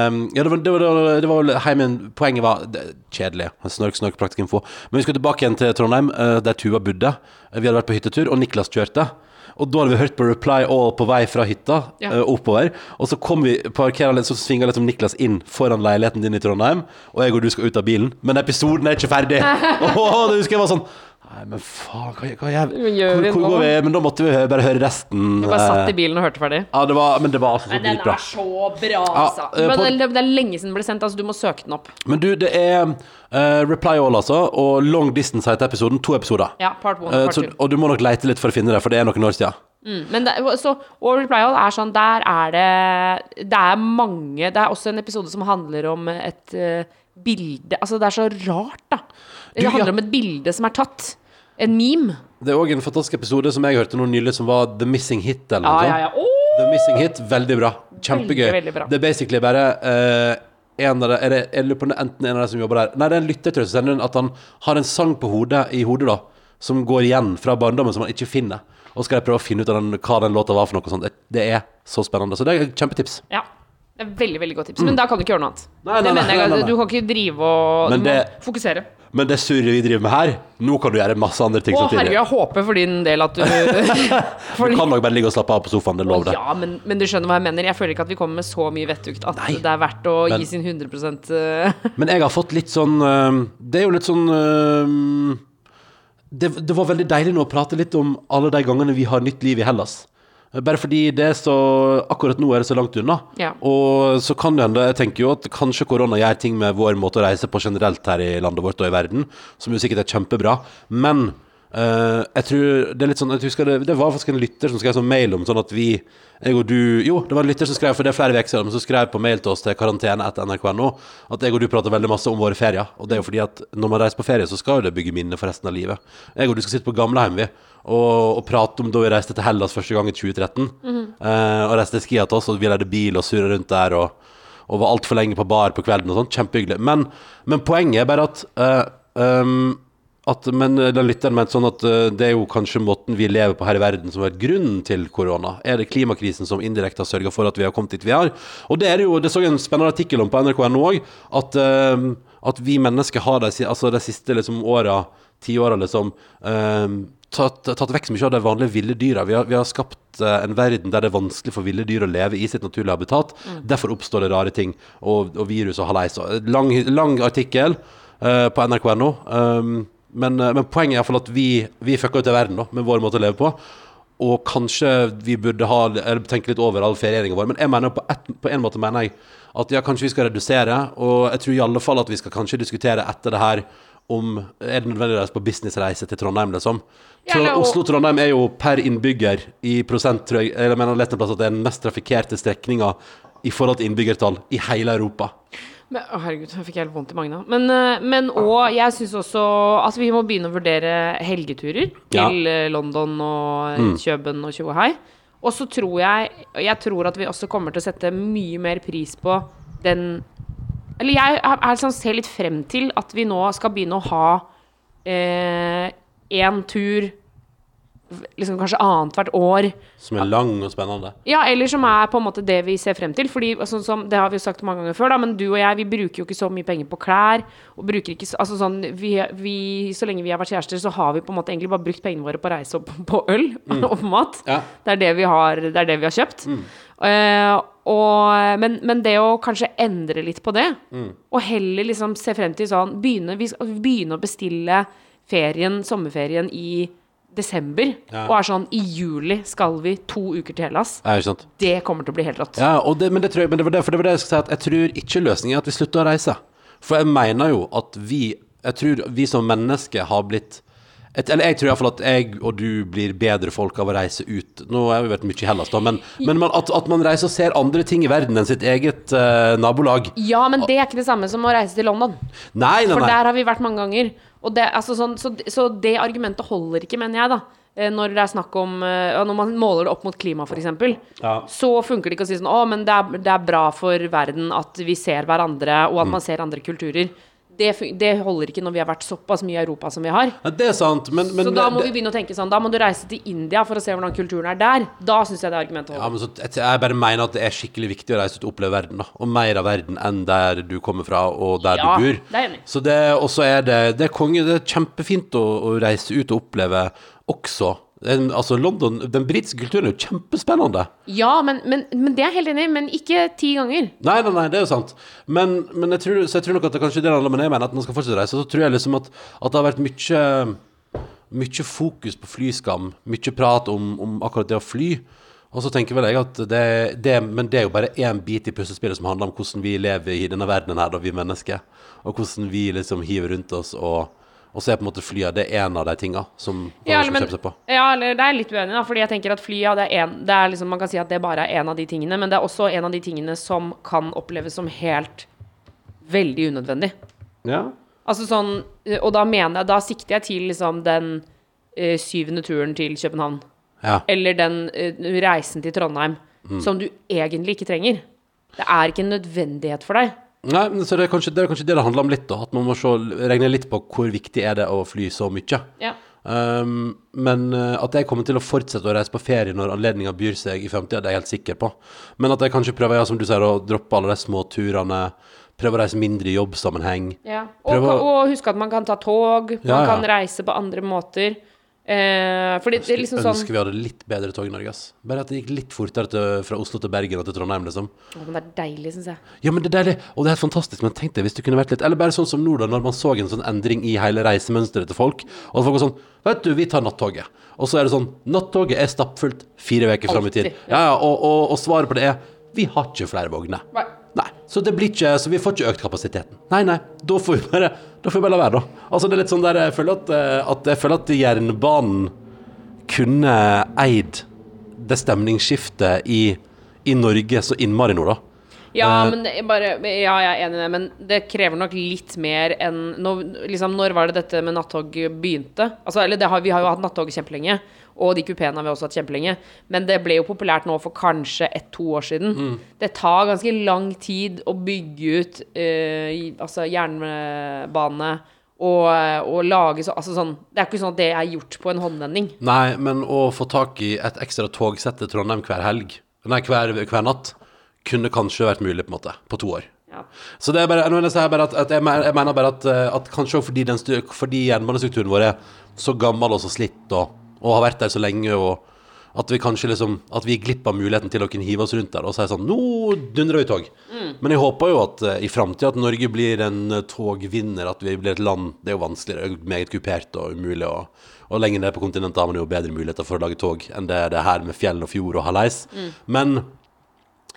um, Ja, det var, det var, det var heimen Poenget var Kjedelig. Snork, snork, praktisk info. Men vi skulle tilbake igjen til Trondheim, eh, der Tuva bodde. Vi hadde vært på hyttetur, og Niklas kjørte. Og da hadde vi hørt på Reply All på vei fra hytta Ja. uh, oppover. Og så kom vi parkerer litt, så svinga liksom Niklas inn foran leiligheten din i Trondheim, og jeg og du skal ut av bilen. Men episoden er ikke ferdig! (laughs) Åh, det husker jeg var sånn Nei, men faen, hva, hva gjør vi hvor, hvor går vi? Men da måtte vi bare høre resten. Vi bare satt eh, i bilen og hørte ferdig. ja, det var, men det var altså så Men den bra. er så bra, altså. eh, Men det, det er lenge siden den ble sendt, altså. Du må søke den opp. Men du, det er uh, Reply All, altså, og Long Distance heter episoden. To episoder. Ja, part one part part så, og du må nok leite litt for å finne det, for det er noen år siden. Mm, men det, så, og Reply All er sånn Der er det Det er mange Det er også en episode som handler om et uh, bilde Altså, det er så rart, da. Det Du, ja. handler om et bilde som er tatt. En meme. Det er òg en fantastisk episode som jeg hørte noe nylig, som var The Missing Hit. Eller noe ja, ja. Oh! The Missing Hit, veldig bra. Kjempegøy. Veldig, veldig bra. Det er basically bare uh, en av de, er det, jeg lurer på enten en av de som jobber der Nei, det er en lytter som sender inn at han har en sang på hodet, i hodet, da, som går igjen fra barndommen, som han ikke finner. Og skal jeg prøve å finne ut den, hva den låta var for noe sånt. Det, det er så spennende. Så det er et kjempetips. Ja. Det er veldig veldig godt tips. Men da kan du ikke gjøre noe annet. Mm. Nei, nei, det nei, mener jeg, nei, nei, nei. Du kan ikke drive og Du må det- fokusere. Men det surret vi driver med her, nå kan du gjøre masse andre ting Å, samtidig. herregud, jeg håper for din del at du (laughs) Du kan nok bare ligge og slappe av på sofaen, det lover det. Ja, men, men du skjønner hva jeg mener. Jeg føler ikke at vi kommer med så mye vettugt at Nei. det er verdt å Men- gi sin 100 eh, (laughs) Men jeg har fått litt sånn øhm, Det er jo litt sånn øhm, det, det var veldig deilig nå å prate litt om alle de gangene vi har nytt liv i Hellas. Bare fordi det er så Akkurat nå er det så langt unna. Ja. Og så kan det hende Jeg tenker jo at kanskje korona gjør ting med vår måte å reise på generelt her i landet vårt og i verden, som jo sikkert er kjempebra. Men uh, jeg tror det er litt sånn jeg husker det, det var faktisk en lytter som skrev sånn mail om sånn at vi jeg og du Jo, det var en lytter som skrev for det er flere uker siden, men som skrev på mail til oss til karantene etter nrk.no at jeg og du prater veldig masse om våre ferier. Og det er jo fordi at når man reiser på ferie, så skal jo det bygge minner for resten av livet. Jeg og du skal sitte på gamlehjem, vi, og, og prate om da vi reiste til Hellas første gang i 2013. eh, og reiste til Skiatos, og vi leide bil og surra rundt der. og og var altfor lenge på bar på kvelden og sånn. Kjempehyggelig. Men, men poenget er bare at, eh, um, at Men den lytteren mente sånn at eh, det er jo kanskje måten vi lever på her i verden som har vært grunnen til korona. Er det klimakrisen som indirekte har sørga for at vi har kommet dit vi har? Og det er jo, det så jeg en spennende artikkel om på nrk.no òg, at, uh, at vi mennesker har de, altså de siste liksom, åra, tiåra, liksom uh, tatt, tatt vekk så mye av de vanlige ville dyra. Vi har, vi har skapt eh, en verden der det er vanskelig for ville dyr å leve i sitt naturlige habitat. Derfor oppstår det rare ting, og, og virus og haleis. Lang, lang artikkel uh, på nrk.no. Um, men, eh, men poenget er iallfall at vi, vi fucka ut i verden da, med vår måte å leve på. Og kanskje vi burde ha, eller tenke litt over all ferieringa vår. Men jeg mener på, et, på en måte mener jeg at ja, kanskje vi skal redusere. Og jeg tror i alle fall at vi skal kanskje diskutere etter det her om Er det nødvendig å reise på businessreise til Trondheim, liksom? Ja, Oslo-Trondheim er jo per innbygger i prosent, tror jeg, eller jeg mener at det er den mest trafikkerte strekninga i forhold til innbyggertall i hele Europa. Men, å herregud, jeg fikk helt vondt i magen. Men, eh, men og jeg syns også Altså, vi må begynne å vurdere helgeturer til ja. London og mm. Kjøben og tjohei. Og så tror jeg Jeg tror at vi også kommer til å sette mye mer pris på den Eller jeg er, sånn, ser litt frem til at vi nå skal begynne å ha én tur liksom kanskje annethvert år. Som er lang og spennende. Ja, eller som er på en måte det vi ser frem til. Fordi, sånn som, Det har vi jo sagt mange ganger før, da, men du og jeg vi bruker jo ikke så mye penger på klær. Og bruker ikke, altså sånn, vi, vi, Så lenge vi har vært kjærester, så har vi på en måte egentlig bare brukt pengene våre på reise og (laughs) på, øl (laughs) øl og på mat. Ja. Det, er det, vi har, det er det vi har kjøpt. Eh, og, men, men det å kanskje endre litt på det, og heller liksom se frem til sånn Begynne, vi skal begynne å bestille ferien, sommerferien i desember, Ja. og er sånn I juli skal vi to uker til Hellas. Ja. Det kommer til å bli helt rått. Ja, og det, men, det jeg, men det var det, det var det jeg skulle si, at jeg tror ikke løsningen er at vi slutter å reise. For jeg mener jo at vi Jeg tror vi som mennesker har blitt et, Eller jeg tror iallfall at jeg og du blir bedre folk av å reise ut. Nå har vi vært mye i Hellas, da, men, men man, at, at man reiser og ser andre ting i verden enn sitt eget uh, nabolag. Ja, men det er ikke det samme som å reise til London. Nei, nei, For der har vi vært mange ganger. Det, altså sånn, så, så det argumentet holder ikke, mener jeg, da. Eh, Når det er snakk om eh, Når man måler det opp mot klima, f.eks., Ja. så funker det ikke å si sånn Å, men det er, det er bra for verden at vi ser hverandre, og at Mm. man ser andre kulturer. Det, det holder ikke når vi har vært såpass mye i Europa som vi har. Ja, det er sant, men, men så da må det, vi begynne å tenke sånn Da må du reise til India for å se hvordan kulturen er der. Da syns jeg det argumentet Ja, men så, jeg, bare mener at det er skikkelig viktig å reise ut og oppleve verden. da Og mer av verden enn der du kommer fra, og der Ja, du bor. det er enig. Så det, er det Det er konge, det er kjempefint å, å reise ut og oppleve også. En, altså London, Den britiske kulturen er jo kjempespennende. Ja, men, men, men det er jeg helt enig i. Men ikke ti ganger. Nei, nei, nei, det er jo sant. Men, men jeg, tror, så jeg tror nok at det kanskje det handler om Men jeg mener at man skal fortsette å reise. Så tror jeg liksom at, at det har vært mye Mye fokus på flyskam. Mye prat om, om akkurat det å fly. Og så tenker vel jeg at det, det Men det er jo bare én bit i puslespillet som handler om hvordan vi lever i denne verdenen her, da, vi mennesker. Og hvordan vi liksom hiver rundt oss og og så er på en måte flyet Det er en av de tinga som man Ja, skal kjøpe seg på. ja, eller det er litt uenig, da. Fordi jeg tenker at flyet det er en, det er liksom, Man kan si at det bare er en av de tingene, men det er også en av de tingene som kan oppleves som helt veldig unødvendig. Ja. Altså sånn Og da mener jeg Da sikter jeg til liksom den eh, syvende turen til København. ja. Eller den eh, reisen til Trondheim. Som du egentlig ikke trenger. Det er ikke en nødvendighet for deg. Nei, men så det er, kanskje, det er kanskje det det handler om litt, da. At man må se, regne litt på hvor viktig er det å fly så mye. Ja. Um, men uh, at jeg kommer til å fortsette å reise på ferie når anledninga byr seg i framtida, det er jeg helt sikker på. Men at jeg kanskje prøver, ja, som du sier, å droppe alle de små turene. Prøve å reise mindre i jobbsammenheng. Ja. Og, å- og huske at man kan ta tog, man Ja, ja. kan reise på andre måter. Eh, fordi det er liksom sånn Ønsker vi hadde litt bedre tog i Norge, ass. Bare at det gikk litt fortere til, fra Oslo til Bergen og til Trondheim, liksom. Å, men Det er deilig, syns jeg. Ja, men det er deilig, og det er helt fantastisk. Men tenk deg hvis det kunne vært litt Eller bare sånn som nå, da, når man så en sånn endring i hele reisemønsteret til folk. Og folk var sånn Vet du, vi tar nattoget. Og så er det sånn Nattoget er stappfullt fire uker fram i tid. Ja, ja, og, og, og svaret på det er Vi har ikke flere vogner. Nei. Så det blir ikke Så vi får ikke økt kapasiteten. Nei, nei, da får vi bare Da får vi bare la være, da. Altså, det er litt sånn der Jeg føler at, eh, at jeg føler at jernbanen kunne eid det stemningsskiftet i, i Norge så innmari nå, da. Ja, Eh, men er bare, ja, jeg er enig i det, men det krever nok litt mer enn når, liksom, når var det dette med nattog begynte? Altså, eller det har, Vi har jo hatt nattog kjempelenge, og de kupeene har vi også hatt kjempelenge. Men det ble jo populært nå for kanskje ett-to år siden. Mm. Det tar ganske lang tid å bygge ut uh, altså jernbane og, og lage så, altså sånn Det er ikke sånn at det er gjort på en håndvending. Nei, men å få tak i et ekstra togsett til Trondheim hver helg, nei, hver, hver natt, kunne kanskje vært mulig, på en måte, på to år. Ja. Så det er bare, jeg mener bare at, at jeg, mener, bare at, eh, at kanskje fordi, den, fordi jernbanestrukturen vår er så gammel og så slitt og, og har vært der så lenge, og at vi kanskje liksom At vi glipp av muligheten til å kunne hive oss rundt der og si sånn Nå dundrer vi tog. Men jeg håper jo at eh, i framtida at Norge blir en eh, togvinner, at vi blir et land Det er jo vanskeligere, er meget kupert og umulig. Og, og lenger ned på kontinentet har man jo bedre muligheter for å lage tog enn det det er her med fjell og fjord og hallais. Men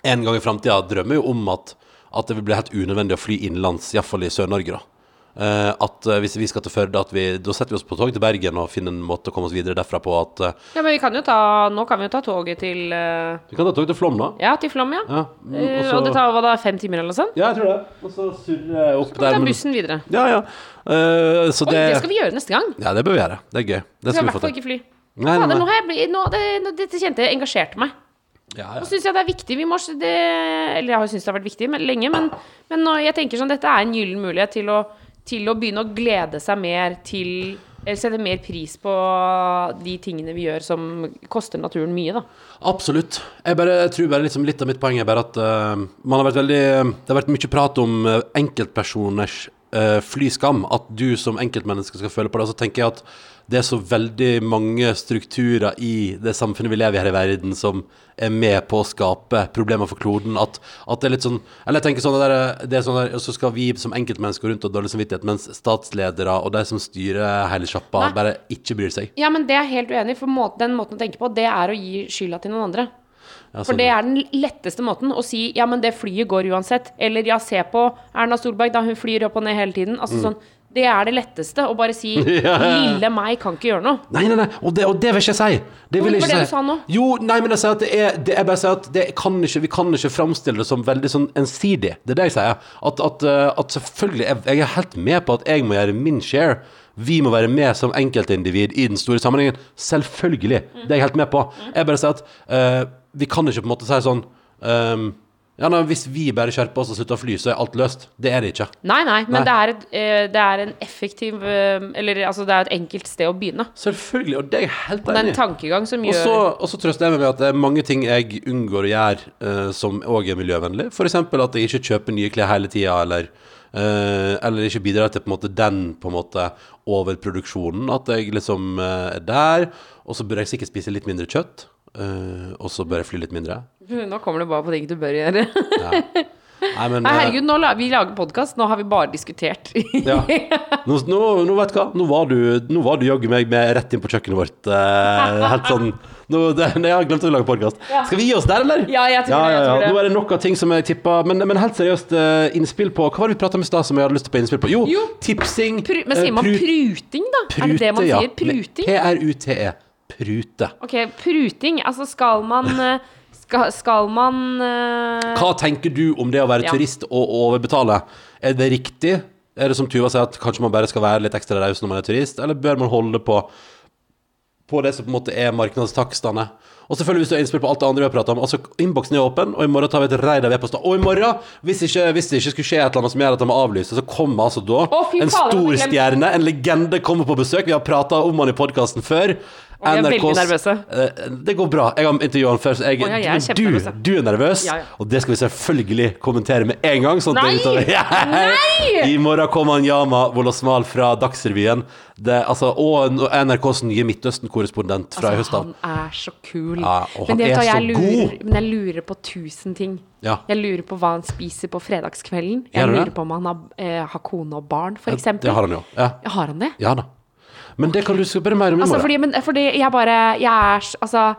en gang i framtida drømmer jo om at, at det vil bli helt unødvendig å fly innenlands, iallfall i Sør-Norge. da. Eh, at eh, hvis vi skal til Førde, at vi, da setter vi oss på tog til Bergen og finner en måte å komme oss videre derfra på. At eh, ja, men vi kan jo ta Nå kan vi jo ta toget til eh, Vi kan ta tog til Flåm, da. Ja, til Flåm, ja. Ja, mm, også, og det tar hva da, fem timer eller noe sånt? ja, jeg tror det. Og så surre opp Så kan der. ta men- bussen videre. Ja, ja. Uh, så Oi, det, det skal vi gjøre neste gang. Ja, det bør vi gjøre. Det er gøy. Det Vi skal skal i hvert fall ikke fly. Nei, nei, Fader, nå jeg nå, det, dette kjente jeg engasjerte meg. Ja, ja. Og syns jeg det er viktig. Vi må, det, eller jeg har syntes det har vært viktig men, lenge, men, men jeg tenker sånn, dette er en gyllen mulighet til å, til å begynne å glede seg mer til eller sette mer pris på de tingene vi gjør som koster naturen mye, da. Absolutt. Jeg, bare, jeg tror bare liksom litt av mitt poeng er bare at uh, man har vært veldig Det har vært mye prat om eh, enkeltpersoners uh, flyskam. At du som enkeltmenneske skal føle på det. Og så tenker jeg at det er så veldig mange strukturer i det samfunnet vi lever i her i verden, som er med på å skape problemer for kloden. At, at det er litt sånn Eller jeg tenker sånn der, det er sånn der, Så skal vi som enkeltmennesker rundt og dårlig samvittighet, mens statsledere og de som styrer hele sjappa, bare ikke bryr seg. Ja, men det er jeg helt uenig i, for må den måten å tenke på, det er å gi skylda til noen andre. Ja, For sånn. det er den letteste måten å si ja, men det flyet går uansett. Eller ja, se på Erna Solberg da hun flyr opp og ned hele tiden. Altså sånn, Det er det letteste. Å bare si (laughs) lille meg kan ikke gjøre noe. Nei, nei, nei, og det, og det vil ikke jeg si. Det vil jeg ikke si. Jo, nei, men jeg sier at det er det, Jeg bare sier at det kan ikke, vi kan ikke framstille det som veldig sånn ensidig. Det er det jeg sier. At, at, eh, at selvfølgelig jeg, jeg er helt med på at jeg må gjøre min share. Vi må være med som enkeltindivid i den store sammenhengen. Selvfølgelig. Det er jeg helt med på. Jeg bare sier at uh, vi kan ikke på en måte si sånn ehm, ja, nei, Hvis vi bare skjerper oss og slutter å fly, så er alt løst. Det er det ikke. Nei, nei, men Nei. Det, er et, eh, det er en effektiv eh, Eller altså, det er et enkelt sted å begynne. Selvfølgelig. Og det er jeg helt Det er en tankegang som Og gjør så, og så trøster jeg meg med at det er mange ting jeg unngår å gjøre eh, som òg er miljøvennlig. F.eks. at jeg ikke kjøper nye klær hele tida, eller, eh, eller ikke bidrar til på en måte den på en måte overproduksjonen. At jeg liksom er der. Og så bør jeg sikkert spise litt mindre kjøtt. Eh, og så bør jeg fly litt mindre. (laughs) Nå kommer det bare på ting du bør gjøre. Nei, men Nei, eh, herregud, nå la, vi lager podkast, nå har vi bare diskutert. (laughs) Ja. Nå, nå, nå vet du hva, nå var du, nå var du jaggu meg med rett inn på kjøkkenet vårt. eh, helt sånn nå, det, Jeg har glemt å lage podkast. Skal vi gi oss der, eller? Ja, jeg tror det, jeg tror det. Nå er det nok av ting som jeg tippa Men, men helt seriøst, eh, innspill på Hva var det vi prata om i stad som jeg hadde lyst til å innspill på? Jo, Jo. tipsing. Pru, men sier man pruting, da? er det det man ja. sier? Pruting? P-r-u-t-e. Prute. Ok, pruting. Altså, skal man eh, Skal, skal man uh... Hva tenker du om det å være Ja. turist og overbetale? Er det riktig? Er det som Tuva sier, at kanskje man bare skal være litt ekstra raus når man er turist, eller bør man holde på på det som på en måte er markedstakstene? Og selvfølgelig hvis du har innspill på alt det andre vi har pratet om Altså, innboksen er åpen, og i morgen tar vi et reid av e-poster. Og i morgen, hvis, ikke, hvis det ikke skulle skje et eller annet som gjør at de må avlyse, så kommer altså da Å, en stor stjerne, en legende, kommer på besøk. Vi har prata om han i podkasten før. Vi er veldig nervøse. Eh, Det går bra. Jeg har intervjuet han før, så jeg, ja, jeg er du, du er nervøs, Ja, ja. og det skal vi selvfølgelig kommentere med en gang. Sånn Nei! (laughs) Nei! I morgen kommer han Yama Wolosmal fra Dagsrevyen. Det, altså, og NRKs nye Midtøsten-korrespondent fra i høst av. Altså, han er så kul. Ja, og men, han er så lurer, god. men jeg lurer på tusen ting. Ja. Jeg lurer på hva han spiser på fredagskvelden. Jeg lurer på om han har, eh, har kone og barn, for Det har han jo. Ja, Har han det? ja da. Men det kan du spørre mer om i Altså, morgen. fordi, men, fordi jeg bare Jeg er Altså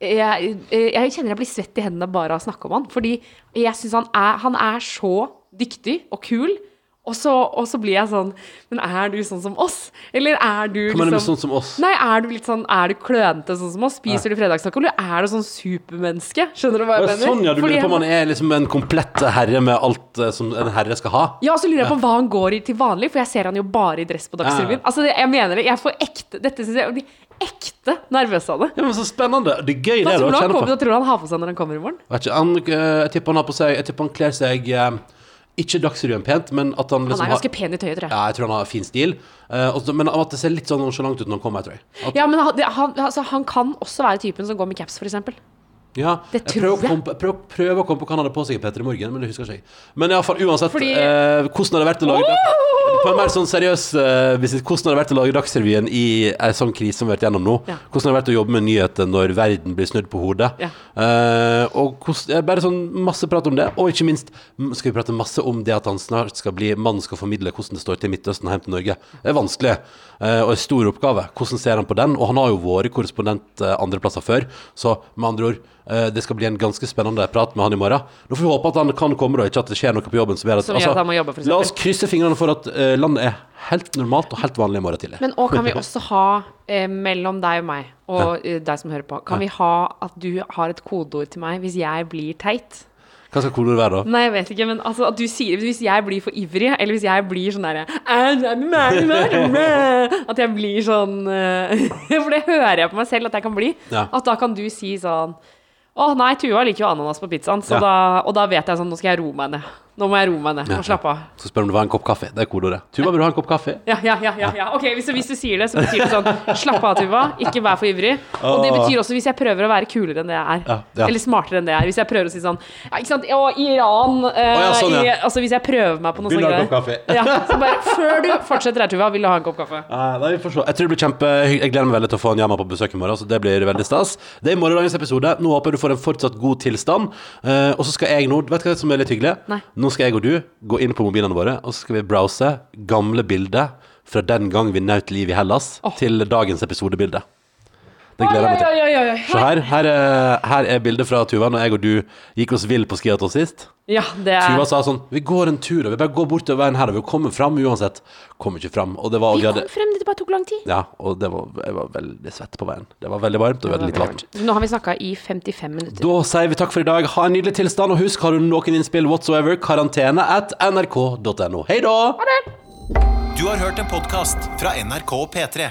jeg, jeg kjenner jeg blir svett i hendene bare av å snakke om han. Fordi jeg syns han Han er så dyktig og kul. Og så, og så blir jeg sånn Men er du sånn som oss? Eller er du liksom Hva mener du sånn som oss? Nei, er du litt sånn Er du klønete sånn som oss? Spiser du fredagstaco, eller er du sånn supermenneske? Skjønner du hva jeg mener? Sånn, ja. Du lurer på om jeg- han er liksom en komplett herre med alt eh, som en herre skal ha? Ja, og så lurer jeg på hva han går i til vanlig, for jeg ser han jo bare i dress på Dagsrevyen. Ja. Altså, det- jeg mener det. Jeg får ekte Dette syns jeg blir ekte nervøs av det. Ja, men Så spennende. Det er gøy, det. Hva tror du han har på seg når han kommer i morgen? Vet ikke, han, eh, jeg tipper han har på seg Jeg tipper han kler seg eh, ikke Dagsrevyen pent, men at han Han liksom er ganske har pen i tøyet, tror jeg. Ja, jeg tror han har fin stil. Uh, også, men at det ser litt sånn nonchalant ut når han kommer, tror jeg. At, Ja, men han, han, altså, han kan også være typen som går med caps, f.eks. ja, jeg prøver, jeg. på- prøver, prøver å komme på hva han hadde på seg i Peter i morgen, men det husker ikke. Men iallfall uansett, Fordi- eh, hvordan har det vært å lage På en mer sånn seriøs eh, visit, Hvordan har det vært å lage Dagsrevyen i ei sånn krise som vi har vært gjennom nå? Ja. Hvordan har det vært å jobbe med nyheter når verden blir snudd på hodet? Ja. Eh, og hvordan, bare sånn masse prat om det, og ikke minst skal vi prate masse om det at han snart skal bli mannen skal formidle hvordan det står til i Midtøsten og hjem til Norge. Det er vanskelig, og en stor oppgave. Hvordan ser han på den? Og han har jo vært korrespondent andreplasser andre plasser før, så med andre ord, eh, det skal bli en ganske spennende prat med han i morgen. Nå får vi håpe at han kan komme, og ikke at det skjer noe på jobben som gjør at Som gjør at han må jobbe, for La oss krysse fingrene for at eh, landet er helt normalt og helt vanlig i morgen tidlig. Men og kan vi også ha, eh, mellom deg og meg, og eh, deg som hører på, kan vi ha at du har et kodeord til meg hvis jeg blir teit? Hva skal kodeordet være da? Nei, jeg vet ikke, men altså at du sier Hvis jeg blir for ivrig, eller hvis jeg blir sånn derre (laughs) At jeg blir sånn eh, (laughs) For det hører jeg på meg selv at jeg kan bli. Ja. At da kan du si sånn Å nei, Tuva liker jo ananas på pizzaen, så Ja. da, og da vet jeg sånn Nå skal jeg roe meg ned. Nå må jeg roe meg ned og slappe av. Så spør du om du vil ha en kopp kaffe. Det er kodeordet. Tuva, vil du ha en kopp kaffe? Ja, ja, ja, ja, ja. Ok, hvis, hvis du sier det, så betyr det sånn Slapp av, Tuva. Ikke vær for ivrig. Og det betyr også hvis jeg prøver å være kulere enn det jeg er. Ja, ja. Eller smartere enn det jeg er. Hvis jeg prøver å si sånn Ja, ikke sant. Og Iran eh, ja, sånn, i, Altså hvis jeg prøver meg på noe sånt. Vil du ha en kopp kaffe? (laughs) Ja, så bare Før du fortsetter her, Tuva, vil du ha en kopp kaffe? Nei, nei, vi får se. Jeg tror det blir kjempehyggelig. Jeg gleder meg veldig til å få en Yama på besøk i morgen, så det blir veldig stas. Det er morgendagens episode. Nå håper jeg du får en fortsatt god tilstand. Uh, og så skal jeg nå Vet du hva som er litt hyggelig? Nei. Nå skal jeg og du gå inn på mobilene våre, og så skal vi browse gamle bilder fra den gang vi nøt liv i Hellas, oh. til dagens episodebilde. Det gleder jeg meg til. Oi, oi, oi, oi. Se her. Her er, her er bildet fra Tuva når jeg og du gikk oss vill på skiaton sist. Ja, det er Tuva sa sånn Vi går en tur, og vi bare går bortover veien her, og vi kommer fram uansett. Kom ikke fram. Og det var, Vi kom frem, det bare tok lang tid. ja, og det var, jeg var veldig svett på veien. Det var veldig varmt og veldig litt varmt. Nå har vi snakka i 55 minutter. Da sier vi takk for i dag. Ha en nydelig tilstand, og husk, har du noen innspill whatsoever, karantene at nrk.no. Hei da! Du har hørt en podkast fra NRK og P3.